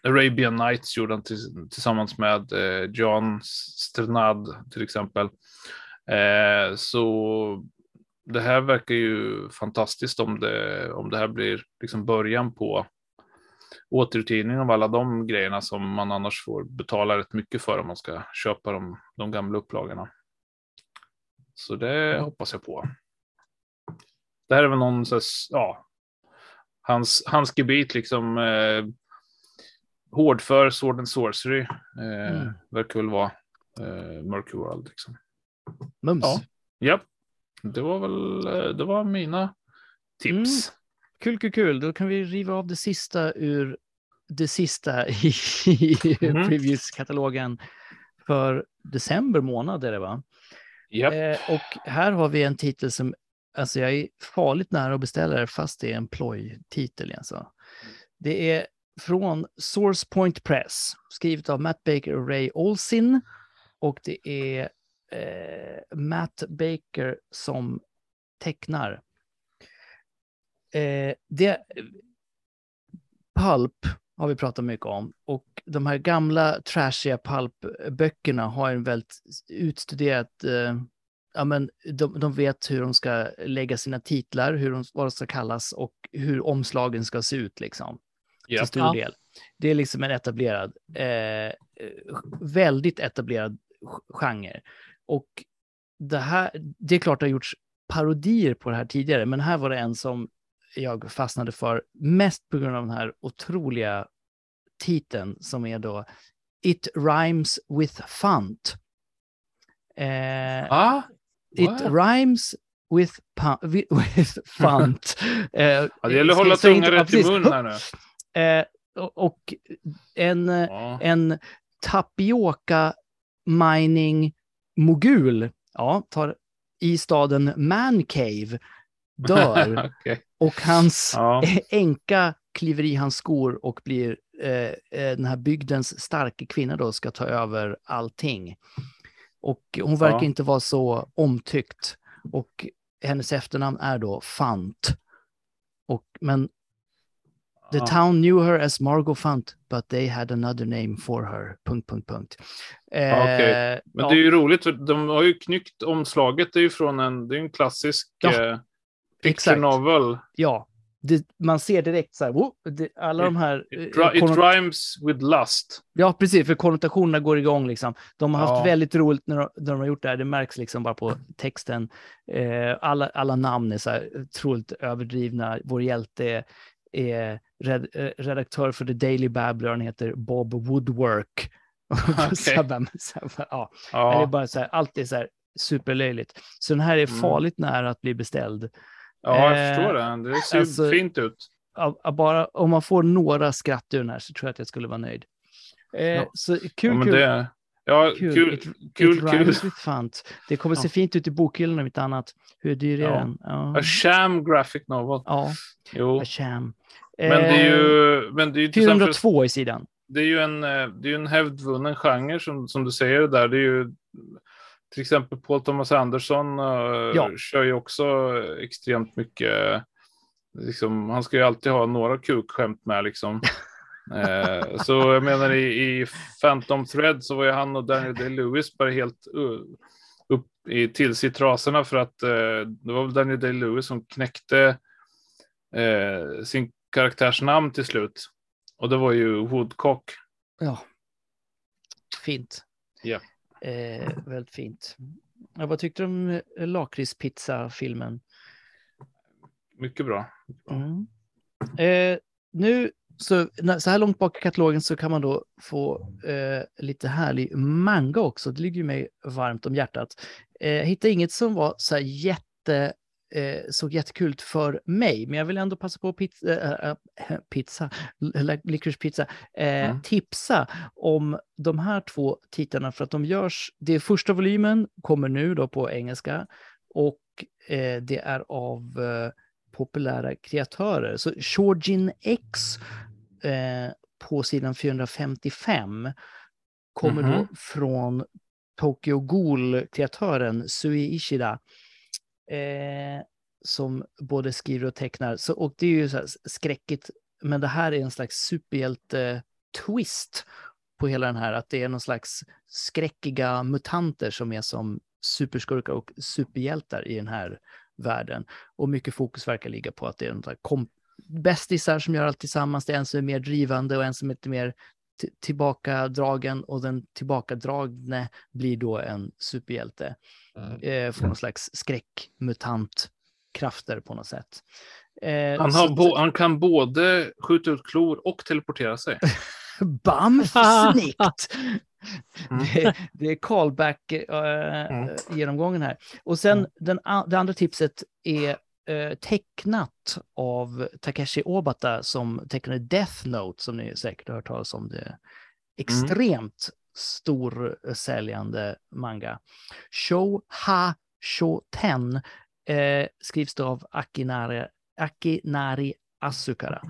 Arabian Nights gjorde han tillsammans med eh, John Sternad till exempel. Eh, så det här verkar ju fantastiskt om det, om det här blir liksom början på återutgivning av alla de grejerna som man annars får betala rätt mycket för om man ska köpa de, de gamla upplagorna. Så det hoppas jag på. Det här är väl någon, så här, ja, hans, hans gebit liksom eh, hårdför Sword and Sorcery. Eh, Mm. Verkar väl vara eh, Murky World. Liksom. Mums. Ja. Japp, det var väl eh, det var mina tips. Kul, kul, kul. Då kan vi riva av det sista ur det sista i, i Mhm. previews-katalogen för december månad är det va? Japp. Eh, och här har vi en titel som, alltså jag är farligt nära att beställa det fast det är en ploj-titel. Alltså. Det är från Source Point Press, skrivet av Matt Baker och Ray Olsin. Och det är eh, Matt Baker som tecknar. Eh, det, pulp har vi pratat mycket om och de här gamla trashiga pulp-böckerna har en väldigt utstuderat, eh, ja men de, de vet hur de ska lägga sina titlar, hur de, vad de ska kallas och hur omslagen ska se ut liksom. Till Japp. stor del. Det är liksom en etablerad, eh, väldigt etablerad genre. Och det här, det är klart det har gjorts parodier på det här tidigare, men här var det en som jag fastnade för mest på grund av den här otroliga titeln som är då It rhymes with funt. Eh, Ah, It rhymes with, with, funt. eh, ja, det gäller att hålla tungan rätt i precis. mun här nu. Eh, och- en, eh, Ja. en tapioca mining mogul ja, tar i staden Mancave dör Okej. och hans Ja. änka kliver i hans skor och blir eh, eh, den här bygdens starka kvinna då ska ta över allting. Och hon verkar Ja. inte vara så omtyckt och hennes efternamn är då Fant. Och, men The town knew her as Margot Fant, but they had another name for her. Punkt, punkt, punkt. Eh, okej. Men ja, det är ju roligt, för de har ju knyckt omslaget. Det är ju från en, det är en klassisk Ja, eh, exakt. novel. ja. Det, man ser direkt så här, oh, det, alla de här... It, eh, it konnot- rhymes with lust. ja, precis, för konnotationerna går igång liksom. De har haft Ja. väldigt roligt när de, när de har gjort det här. Det märks liksom bara på texten. Eh, alla, alla namn är så här otroligt överdrivna. Vår hjälte är, är red, eh, redaktör för The Daily Babbler, han heter Bob Woodwork. så här, bara- så här, bara, ja. Det är Ja, bara så här, allt är så här superlöjligt. Så den här är Mm. farligt nära att bli beställd. Ja jag eh, förstår det. Det ser alltså- fint ut. Bara, om man får några skratt ur den här så tror jag att jag skulle vara nöjd. Eh, Ja. Så kul, ja, kul. det, ja, Kul. kul, It- kul, It kul. with. Det kommer se fint ut i bokhyllorna om inte annat. Hur dyr är Ja. den? Ja, A sham graphic novel. ja Jo, a sham. men det är Eh, ju... Men det är ju till exempel- 402 i sidan. det är ju en, eh, det är en hävdvunnen genre som, som du säger där. Det är ju till exempel Paul Thomas Anderson uh, Ja. kör ju också extremt mycket. Liksom, han ska ju alltid ha några kukskämt med liksom. Eh, så jag menar i, i Phantom Thread så var ju han och Daniel Day-Lewis bara helt uh, upp i, till sig i trasorna för att eh, det var väl Daniel Day-Lewis som knäckte eh, sin karaktärs namn till slut. Och det var ju Woodcock. Ja. Fint. Ja. Eh, väldigt fint. Ja, vad tyckte du om eh, lakritspizza-filmen? Mycket bra. Mm. Eh, nu, så, så här långt bak i katalogen så kan man då få eh, lite härlig manga också. Det ligger ju mig varmt om hjärtat. Eh, hittade inget som var så här jätte, eh, såg jättekul ut för mig, men jag vill ändå passa på att pizza, äh, äh, pizza li- licorice pizza, eh, Mm. tipsa om de här två titlarna för att de görs. Det första volymen, kommer nu då på engelska och eh, det är av eh, populära kreatörer. Så Shorjin X eh, på sidan 455 kommer då Mhm. från Tokyo Ghoul-kreatören Sui Ishida. Eh, som både skriver och tecknar. Så, och det är ju så här skräckigt, men det här är en slags superhjälte-twist på hela den här, att det är någon slags skräckiga mutanter som är som superskurkar och superhjältar i den här världen. Och mycket fokus verkar ligga på att det är de där kom- bästisar som gör allt tillsammans. Det är en som är mer drivande och en som är lite mer tillbakadragen och den tillbakadragne blir då en superhjälte. Eh, får någon slags skräckmutant krafter på något sätt. Eh, Han, så har bo- han kan både skjuta ut klor och teleportera sig. Bam! Snyggt! Mm. Det, det är callback-genomgången här. Och sen Mm. den, det andra tipset är Eh, tecknat av Takeshi Obata som tecknade Death Note, som ni säkert har hört talas om. Det extremt stor eh, säljande manga. Show Ha Shoten eh, skrivs det av Akinari, Akinari Asukara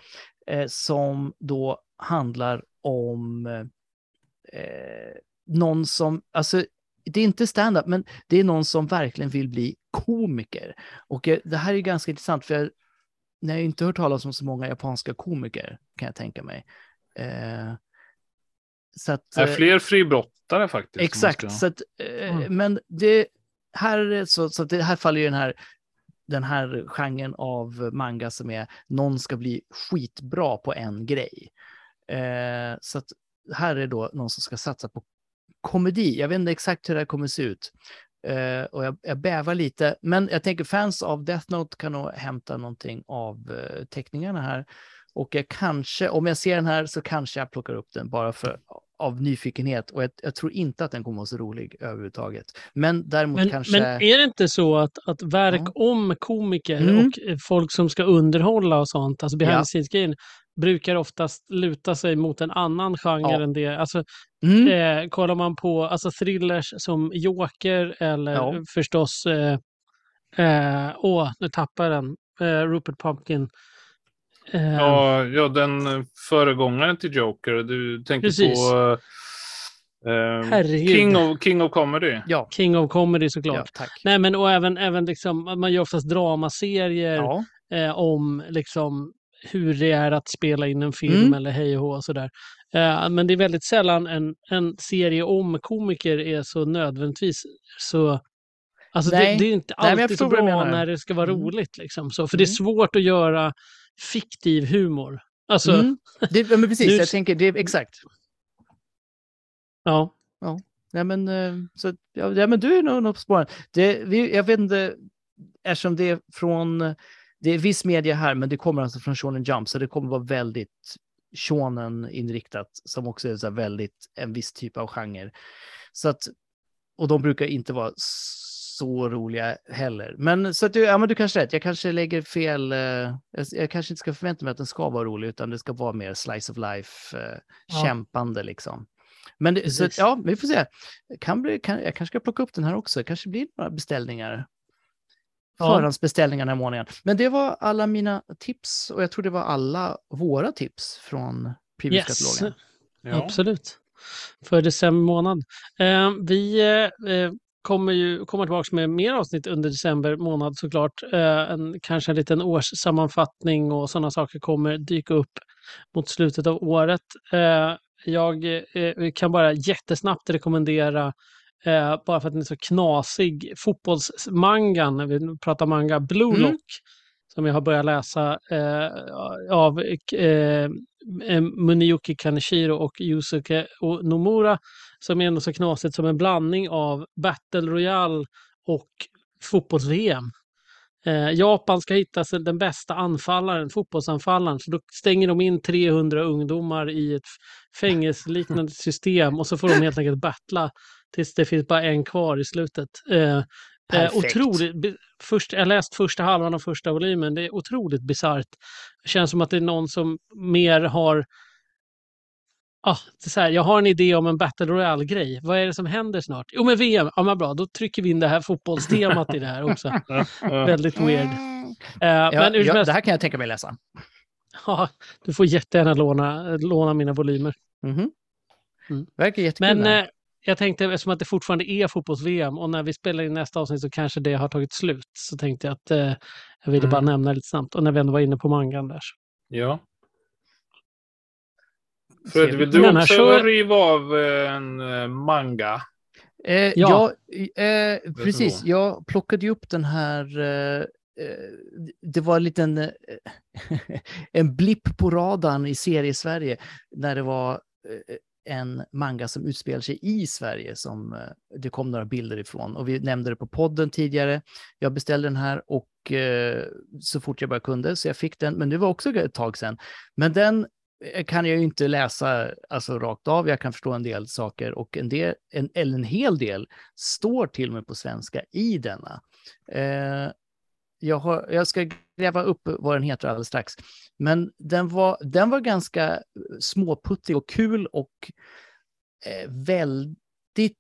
eh, som då handlar om eh, någon som, alltså det är inte stand-up, men det är någon som verkligen vill bli komiker. Och det här är ganska intressant, för jag, jag har inte hört talas om så många japanska komiker, kan jag tänka mig. Eh, så att, Det är eh, fler fribrottare faktiskt. Exakt, ska- så att, eh, Mm. men det här, är så, så att det här faller ju den här, den här genren av manga som är någon ska bli skitbra på en grej. Eh, så att här är då någon som ska satsa på komedi. Jag vet inte exakt hur det här kommer se ut. Eh, och jag, jag bävar lite, men jag tänker fans av Death Note kan nog hämta någonting av eh, teckningarna här. Och jag kanske, om jag ser den här så kanske jag plockar upp den bara för av nyfikenhet. Och jag, jag tror inte att den kommer vara så rolig överhuvudtaget. Men däremot Men, kanske... men är det inte så att, att verk Ja. om komiker Mm. och folk som ska underhålla och sånt, alltså behind Ja. Brukar oftast luta sig mot en annan genre Ja. än det. Alltså, Mm. eh, kollar man på alltså, thrillers som Joker eller Ja. förstås, eh, eh, åh, nu tappar jag den, eh, Rupert Pumpkin. Eh, Ja, ja, den föregångaren till Joker. Du tänker Precis. på eh. King, of, King of Comedy. Ja, King of Comedy såklart. ja, tack. Nej, men och även, även liksom, man gör oftast dramaserier. Ja, eh, om liksom hur det är att spela in en film Mm. eller hej och hå och sådär. Eh, men det är väldigt sällan en, en serie om komiker är så nödvändigtvis så... Alltså det, Nej. det är inte Nej, alltid så vad du bra när det ska vara Mm. roligt. Liksom. Så, för det är Mm. svårt att göra fiktiv humor. Alltså, mm. det, ja, men precis, nu- jag tänker, det är exakt. ja. Nej, men, eh, så, ja, ja, men du är nog på spåren. Det, vi, jag vet inte, eftersom det är från, det är viss media här, men det kommer alltså från Shonen Jump, så det kommer vara väldigt Shonen-inriktat, som också är så väldigt en viss typ av genre. Så att, och de brukar inte vara så roliga heller. Men så att du, ja, men du kanske rätt, jag kanske lägger fel, eh, jag, jag kanske inte ska förvänta mig att den ska vara rolig, utan det ska vara mer slice of life, eh, Ja. kämpande liksom. Men det, så, ja, vi får se. Kan bli, kan, jag kanske ska plocka upp den här också. kanske blir några beställningar. Ja. Förhandsbeställningar den här månaden. Men det var alla mina tips och jag tror det var alla våra tips från Yes. Primus-katalogen. Ja. Absolut. För december månad. Eh, vi eh, eh, kommer ju komma tillbaka med mer avsnitt under december månad såklart. Eh, en, kanske en liten årssammanfattning och sådana saker kommer dyka upp mot slutet av året. Eh, jag eh, kan bara jättesnabbt rekommendera eh, bara för att den är så knasig, fotbollsmangan, vi pratar manga, Blue Mm. Lock, som jag har börjat läsa eh, av eh, eh, Muniyuki Kaneshiro och Yusuke Nomura, som är något så knasigt som en blandning av Battle Royale och fotbolls-VM. Eh, Japan ska hitta den bästa anfallaren, fotbollsanfallaren, så då stänger de in 300 ungdomar i ett fängelseliknande system och så får de helt enkelt battla tills det finns bara en kvar i slutet. Eh, Eh, otroligt, först, jag läst första halvan av första volymen. Det är otroligt bisarrt. Det känns som att det är någon som mer har... Ah, det är så här, jag har en idé om en Battle Royale-grej. Vad är det som händer snart? Jo, men VM. Ja, men bra. Då trycker vi in det här fotbollstemat i det här också. Väldigt weird. Eh, Ja, men ja, det här kan jag tänka mig läsa. ja, du får jättegärna låna, låna mina volymer. Mhm. Mm. Verkar jättekul. Men jag tänkte, eftersom att det fortfarande är fotbolls-VM och när vi spelar in nästa avsnitt så kanske det har tagit slut, så tänkte jag att eh, jag ville bara Mm. nämna lite snabbt. Och när vi ändå var inne på mangan där. ja. Fred, vill du också så- riva av eh, en eh, manga? Eh, Ja. ja, eh, precis. Jag plockade ju upp den här. Eh, eh, det var en liten eh, en blipp på radarn i serie-Sverige när det var en manga som utspelar sig i Sverige som eh, det kom några bilder ifrån. Och vi nämnde det på podden tidigare. Jag beställde den här och eh, så fort jag bara kunde så jag fick den. Men det var också ett tag sedan. Men den eh, kan jag ju inte läsa alltså, rakt av. Jag kan förstå en del saker och en, del, en, eller en hel del står till och med på svenska i denna. Eh, jag, har, jag ska gräva upp vad den heter alldeles strax. Men den var, den var ganska småputtrig och kul och eh, väldigt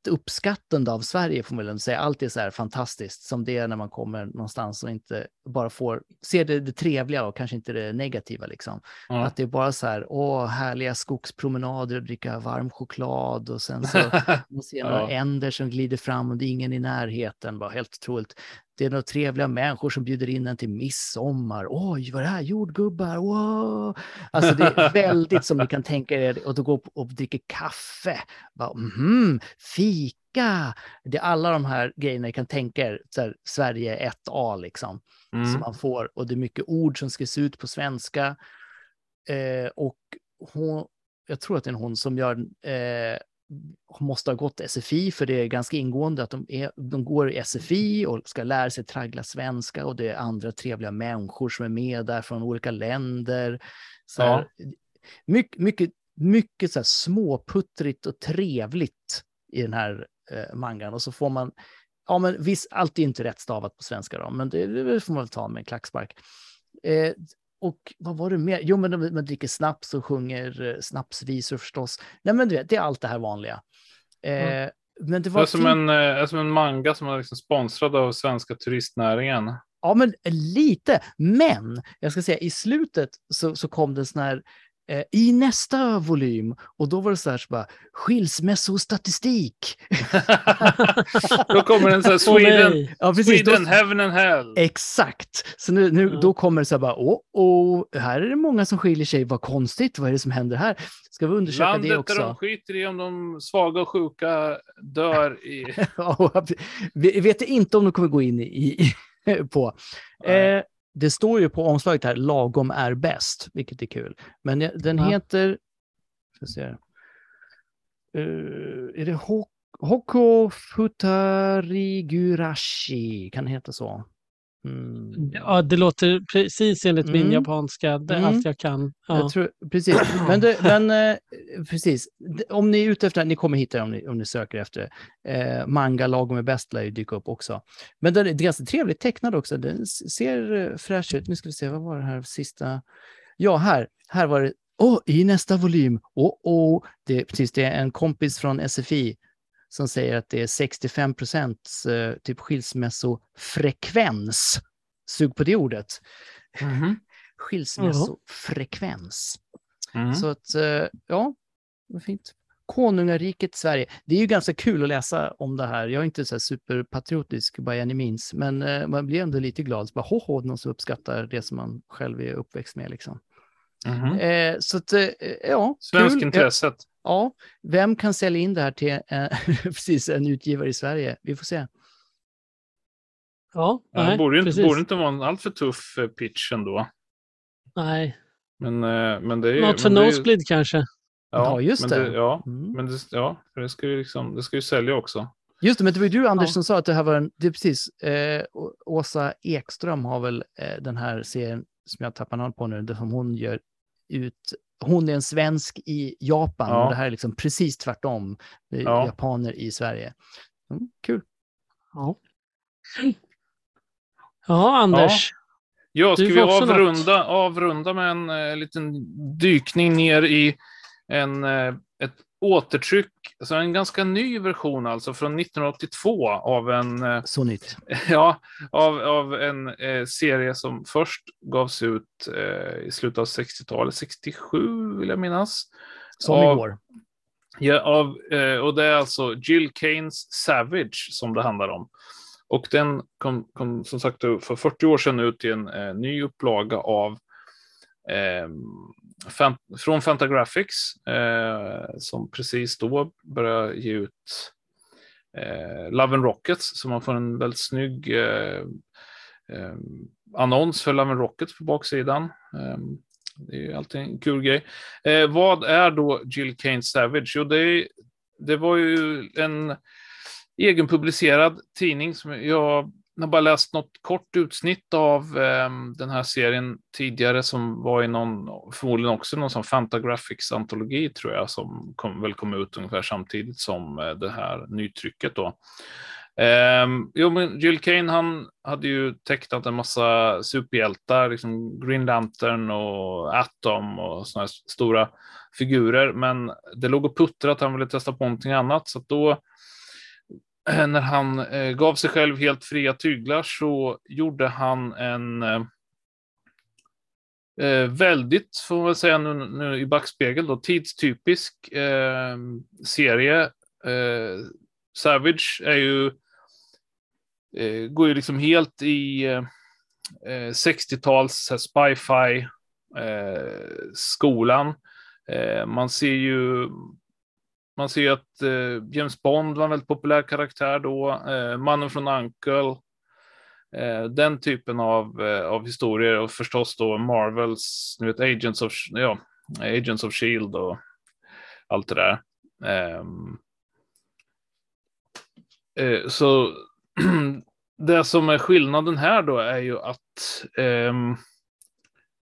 uppskattande av Sverige får man väl säga. Allt är så här fantastiskt som det är när man kommer någonstans och inte bara får se det, det trevliga och kanske inte det negativa liksom. Ja. Att det är bara så här, åh, härliga skogspromenader och dricka varm choklad och sen så man ser några Ja. änder som glider fram och det är ingen i närheten. Bara helt otroligt. Det är några trevliga människor som bjuder in en till midsommar. Oj, vad är det här? Jordgubbar? Wow. Alltså det är väldigt som ni kan tänka er. Och då går och dricker kaffe. Bara, mhm, fika. Det är alla de här grejerna ni kan tänka er. Så här, Sverige 1A liksom som Mm. man får. Och det är mycket ord som skrivs ut på svenska. Eh, och hon, jag tror att det är hon som gör, eh, måste ha gått SFI för det är ganska ingående att de, är, de går i SFI och ska lära sig traggla svenska och det är andra trevliga människor som är med där från olika länder. Så här, mycket, mycket, mycket så här småputtrigt och trevligt i den här eh, mangan och så får man Ja, men visst, allt är inte rätt stavat på svenska då, men det, det får man väl ta med en klackspark. Eh, och vad var det mer? Jo, men de- man dricker snaps och sjunger eh, snapsvisor förstås. Nej, men du vet, det är allt det här vanliga. Eh, Mm. Men det Det var är som en, eh, är som en manga som är liksom sponsrad av svenska turistnäringen. Ja, men lite. Men jag ska säga i slutet så, så kom det en sån här eh, i nästa volym och då var det så här så bara skilsmässostatistik. Då kommer en sån här Sweden, nej. Ja, precis. Då, Sweden, heaven and hell. Exakt. Så nu, nu Ja. då kommer det så här bara, åh, åh, här är det många som skiljer sig. Vad konstigt, vad är det som händer här? Ska vi undersöka Landet det där de också? skiter i om de svaga och sjuka dör i... Vi vet inte om de kommer gå in i, på. Eh, det står ju på omslaget här, lagom är bäst, vilket är kul. Men den Ja. heter, ska se här. Eh, är det Hok- Hoko Futarigurashi? Kan det heta så? Mm. Ja, det låter precis enligt min Mm. japanska, det är Mm. allt jag kan. Ja. Jag tror, precis. Men, det, men eh, precis. Om ni är ute efter ni kommer hitta det om ni, om ni söker efter. Eh, manga lagom är bäst lär ju dyka upp också. Men den är ganska trevligt tecknad också. Den ser eh, fräsch ut. Nu ska vi se, vad var det här sista? Ja, här. Här var det. Åh, i nästa volym. Åh, åh. Det, precis, det är en kompis från SFI som säger att det är 65 procents eh, typ skilsmässofrekvens. Sug på det ordet. Mhm. Skilsmässofrekvens. Mm. Så att, eh, ja, vad fint. Konungariket Sverige. Det är ju ganska kul att läsa om det här. Jag är inte så superpatriotisk by any means, men eh, man blir ändå lite glad. Så bara, ho, ho, någon som uppskattar det som man själv är uppväxt med. Liksom. Mhm. Eh, så att, eh, ja, Svensk kul. intresset. Ja, vem kan sälja in det här till eh, precis en utgivare i Sverige? Vi får se. Ja, Ja, det nej, borde, ju inte, borde inte vara en alltför tuff eh, pitch ändå. Nej, Men, eh, men det är ju... något för det är ju- Nosebleed kanske. Ja, just men det. ja, Mm. men det, ja, för det ska ju liksom, det ska ju sälja också. Just det, men det var ju du Anders Ja. som sa att det här var en, det är precis, eh, Åsa Ekström har väl eh, den här serien som jag tappar namn på nu, det som hon gör ut, hon är en svensk i Japan Ja. och det här är liksom precis tvärtom, Det är Ja. japaner i Sverige. Mm, kul. Ja. Ja, Anders. Ja, ska Du vi avrunda, avrunda med en eh, liten dykning ner i en, eh, ett återtryck, alltså en ganska ny version alltså från 1982 av en, eh, Så nytt. ja, av, av en eh, serie som först gavs ut eh, i slutet av 60-talet, 67 vill jag minnas. Som Av- igår. Ja, av, eh, och det är alltså Jill Kanes Savage som det handlar om. Och den kom, kom som sagt för 40 år sedan ut i en eh, ny upplaga av fem, från Fantagraphics eh, som precis då började ge ut eh, Love and Rockets så man får en väldigt snygg eh, eh, annons för Love and Rockets på baksidan. Eh, det är ju alltid en kul grej. Eh, vad är då Jill Kane Savage? Jo, det, det var ju en egenpublicerad tidning som jag har bara läst något kort utsnitt av eh, den här serien tidigare som var i någon, förmodligen också någon sån Fantagraphics antologi tror jag, som kom, väl kom ut ungefär samtidigt som eh, det här nytrycket då. Eh, jo, men Jill Kane, han hade ju tecknat en massa superhjältar, liksom Green Lantern och Atom och sådana här stora figurer, men det låg och puttrade att han ville testa på någonting annat, så att då när han eh, gav sig själv helt fria tyglar så gjorde han en eh, eh väldigt, får man väl säga nu, nu i backspegel, då, tidstypisk eh, serie. Eh, Savage är ju eh, går ju liksom helt i eh, eh 60-tals spy-fi eh, skolan. Eh, man ser ju man ser ju att eh, James Bond var en väldigt populär karaktär då. Eh, Mannen från Uncle. Eh, den typen av, eh, av historier och förstås då Marvels, ni vet Agents of, ja, Agents of Shield och allt det där. Ehm, eh, så det som är skillnaden här då är ju att ehm,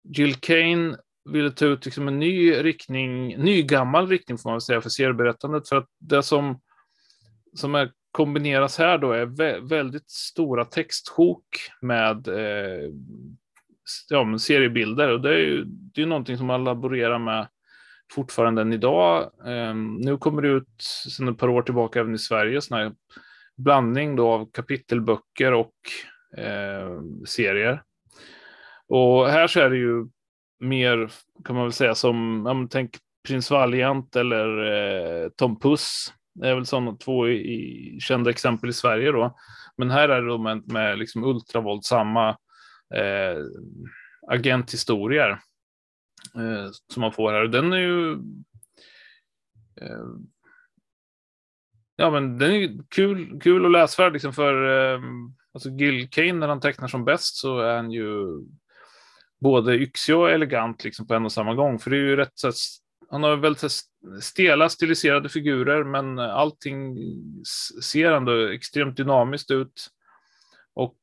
Jill Kane ville ta ut liksom en ny riktning, ny gammal riktning får man säga för serieberättandet. För att det som, som är, kombineras här då är vä väldigt stora textsjok med eh, ja, men seriebilder. Och det är ju det är någonting som man laborerar med fortfarande än idag. Eh, nu kommer det ut sedan ett par år tillbaka även i Sverige sån här blandning då av kapitelböcker och eh, serier. Och här så är det ju mer, kan man väl säga, som, ja, men tänk Prins Valiant eller eh, Tom Puss. Det är väl sådana två i, i, kända exempel i Sverige då. Men här är det då med, med liksom ultravåldsamma eh, agenthistorier eh, som man får här. Och den är ju eh, Ja, men den är kul, kul och läsvärd liksom för eh, alltså Gil Kane när han tecknar som bäst så är han ju både yxig och elegant liksom på en och samma gång. För det är ju rätt så att han har väldigt så stela stiliserade figurer, men allting ser ändå extremt dynamiskt ut. Och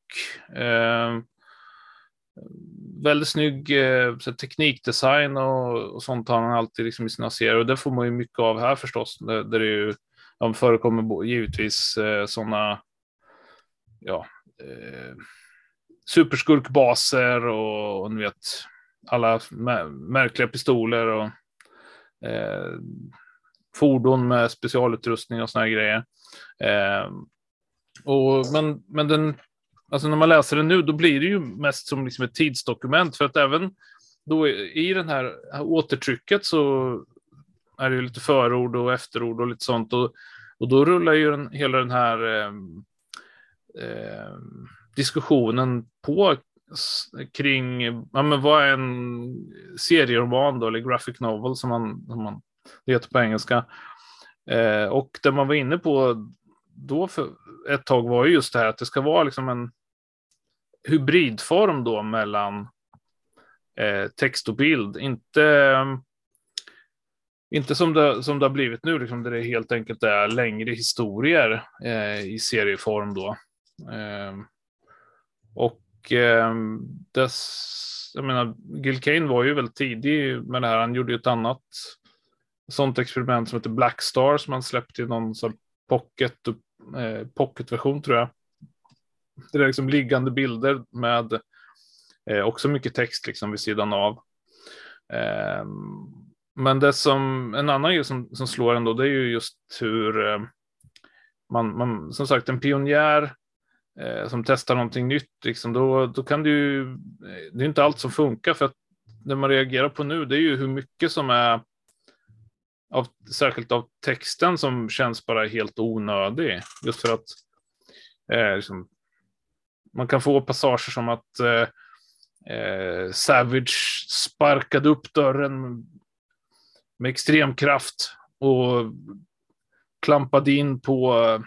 eh, väldigt snygg eh, teknikdesign och, och sånt har han alltid liksom i sina serier. Och det får man ju mycket av här förstås. Där, där det ju de förekommer givetvis eh, sådana ja, eh, superskurkbaser och, och ni vet alla märkliga pistoler och eh, fordon med specialutrustning och såna här grejer. Eh, och, men, men den, alltså när man läser den nu, då blir det ju mest som liksom ett tidsdokument för att även då i den här återtrycket så är det ju lite förord och efterord och lite sånt. Och, och då rullar ju den, hela den här eh, eh, diskussionen på kring ja, men vad är en serieroman då, eller graphic novel som man, som man det heter på engelska. Eh, och det man var inne på då för ett tag var ju just det här att det ska vara liksom en hybridform då mellan eh, text och bild. Inte, inte som, det, som det har blivit nu, liksom, där det helt enkelt är längre historier eh, i serieform då. Eh, och eh, dess, jag menar, Gil Kane var ju väldigt tidig med det här. Han gjorde ju ett annat sånt experiment som heter Black Star som han släppte i någon sån pocket, eh, pocketversion tror jag. Det är liksom liggande bilder med eh, också mycket text liksom vid sidan av. Eh, men det som en annan grej som, som slår ändå, det är ju just hur eh, man, man, som sagt, en pionjär eh, som testar någonting nytt, liksom, då, då kan det ju, eh, det är inte allt som funkar för att det man reagerar på nu, det är ju hur mycket som är av, särskilt av texten som känns bara helt onödig. Just för att eh, liksom, man kan få passager som att eh, eh, Savage sparkade upp dörren med extrem kraft och klampade in på eh,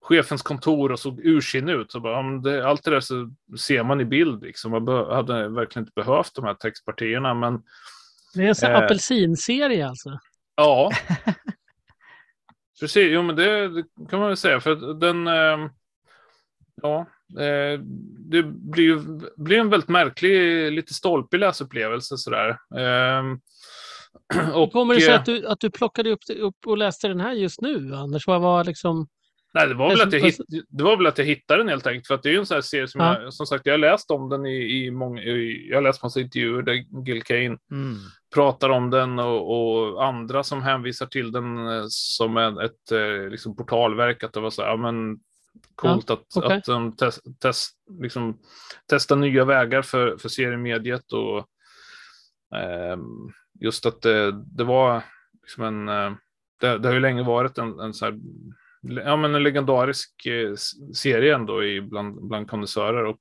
chefens kontor och såg ursinnig ut. Så bara, det, allt det där så ser man i bild. Liksom. Man hade verkligen inte behövt de här textpartierna. Men Det är en sån Eh. apelsinserie alltså. Ja. Precis, jo men det, det kan man väl säga. För den, eh, ja, eh, det blir blir en väldigt märklig, lite stolpig läsupplevelse sådär. Eh, Hur kommer det sig eh, att du, att du plockade upp, upp och läste den här just nu, Anders? Vad var liksom... Nej, det var, väl att jag hitt, det var väl att jag hittade den helt enkelt. För att det är ju en sån här serie som Ja. jag, som sagt, jag har läst om den i, i många, i, jag har läst massa intervjuer där Gil Kane Mm. pratar om den och, och andra som hänvisar till den eh, som en, ett eh, liksom portalverk. Att det var så här, ja men coolt att, okej. att de test, test, liksom, testa nya vägar för, för seriemediet och ehm, just att det, det var liksom en, eh, det, det har ju länge varit en, en så här, ja men en legendarisk eh, serie ändå i bland, bland kondensörer och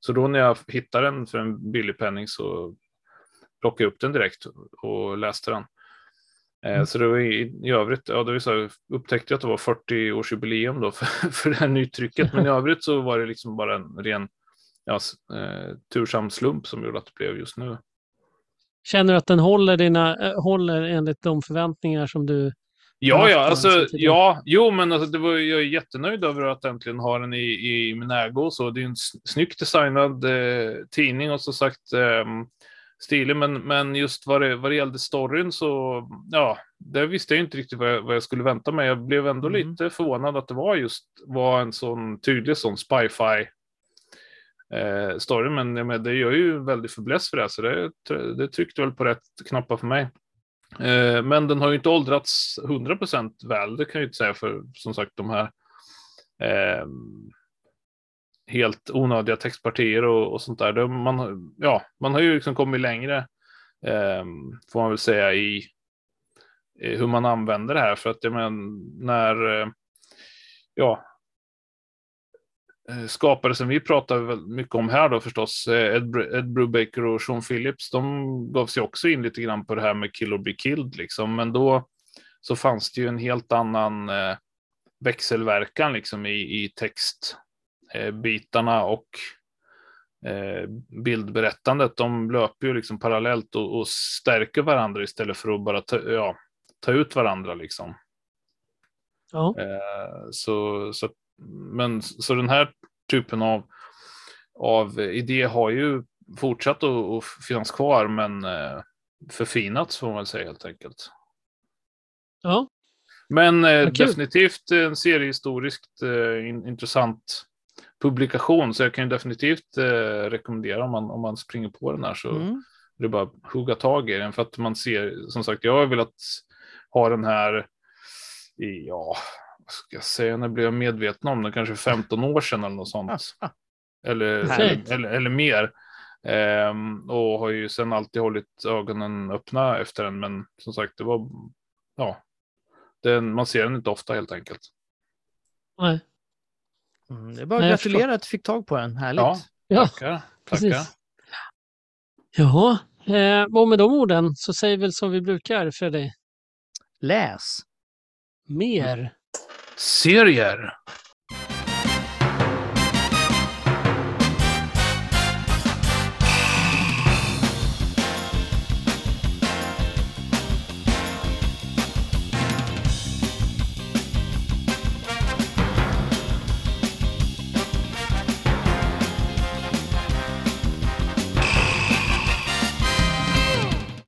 så då när jag hittade den för en billig penning så plockade jag upp den direkt och läste den. Eh, Så det var i, i övrigt, ja det var så här, upptäckte jag att det var 40-årsjubileum då för, för det här nytrycket, men i övrigt så var det liksom bara en ren ja, eh, tursam slump som gjorde att det blev just nu. Känner du att den håller, dina, håller enligt de förväntningar som du... Ja, ja, alltså, ja, jo, men alltså, det var, jag är jättenöjd över att äntligen ha den i, i min ägo. Så det är en snyggt designad eh, tidning och som sagt eh, stilig, men, men just vad det, vad det gällde storyn så, ja, det visste jag inte riktigt vad jag, vad jag skulle vänta mig. Jag blev ändå Mm. lite förvånad att det var just var en sån tydlig sån spy-fi eh, story, men menar, det gör ju väldigt fäbless för det, så det, det tryckte väl på rätt knappar för mig. Eh, men den har ju inte åldrats 100% väl, det kan jag ju inte säga för som sagt de här eh, helt onödiga textpartier och, och sånt där. Det, man, har- ja, man har ju liksom kommit längre, eh, får man väl säga, i, i hur man använder det här. För att jag menar, när, eh, ja, skapare som vi pratar mycket om här då förstås, eh, Ed, Ed Brubaker och Sean Phillips, de gav sig också in lite grann på det här med kill or be killed liksom, men då så fanns det ju en helt annan eh, växelverkan liksom i, i textbitarna och eh, bildberättandet. De löper ju liksom parallellt och, och stärker varandra istället för att bara ta, ja, ta ut varandra liksom. Ja. Eh, så, så, men, så den här typen av, av idé har ju fortsatt att, finnas kvar, men eh, förfinats får man säga helt enkelt. ja. Men eh, definitivt en seriehistoriskt eh, in, intressant publikation, så jag kan ju definitivt eh, rekommendera om man, om man springer på den här så Mm. det är bara att hugga tag i den för att man ser, som sagt, jag har velat ha den här i, ja, ska jag säga, när blev jag medveten om den? Kanske 15 år sedan eller något sånt. eller, Perfekt. eller, eller mer. Ehm, och har ju sen alltid hållit ögonen öppna efter den, men som sagt, det var ja, den, man ser den inte ofta helt enkelt. Nej. Mm, det är bara att gratulera att du fick tag på den. Härligt. Ja. Ja, Tackar. precis. Tackar. Jaha, eh, och med de orden så säger vi väl som vi brukar, Freddy. Läs. Mer. Serier.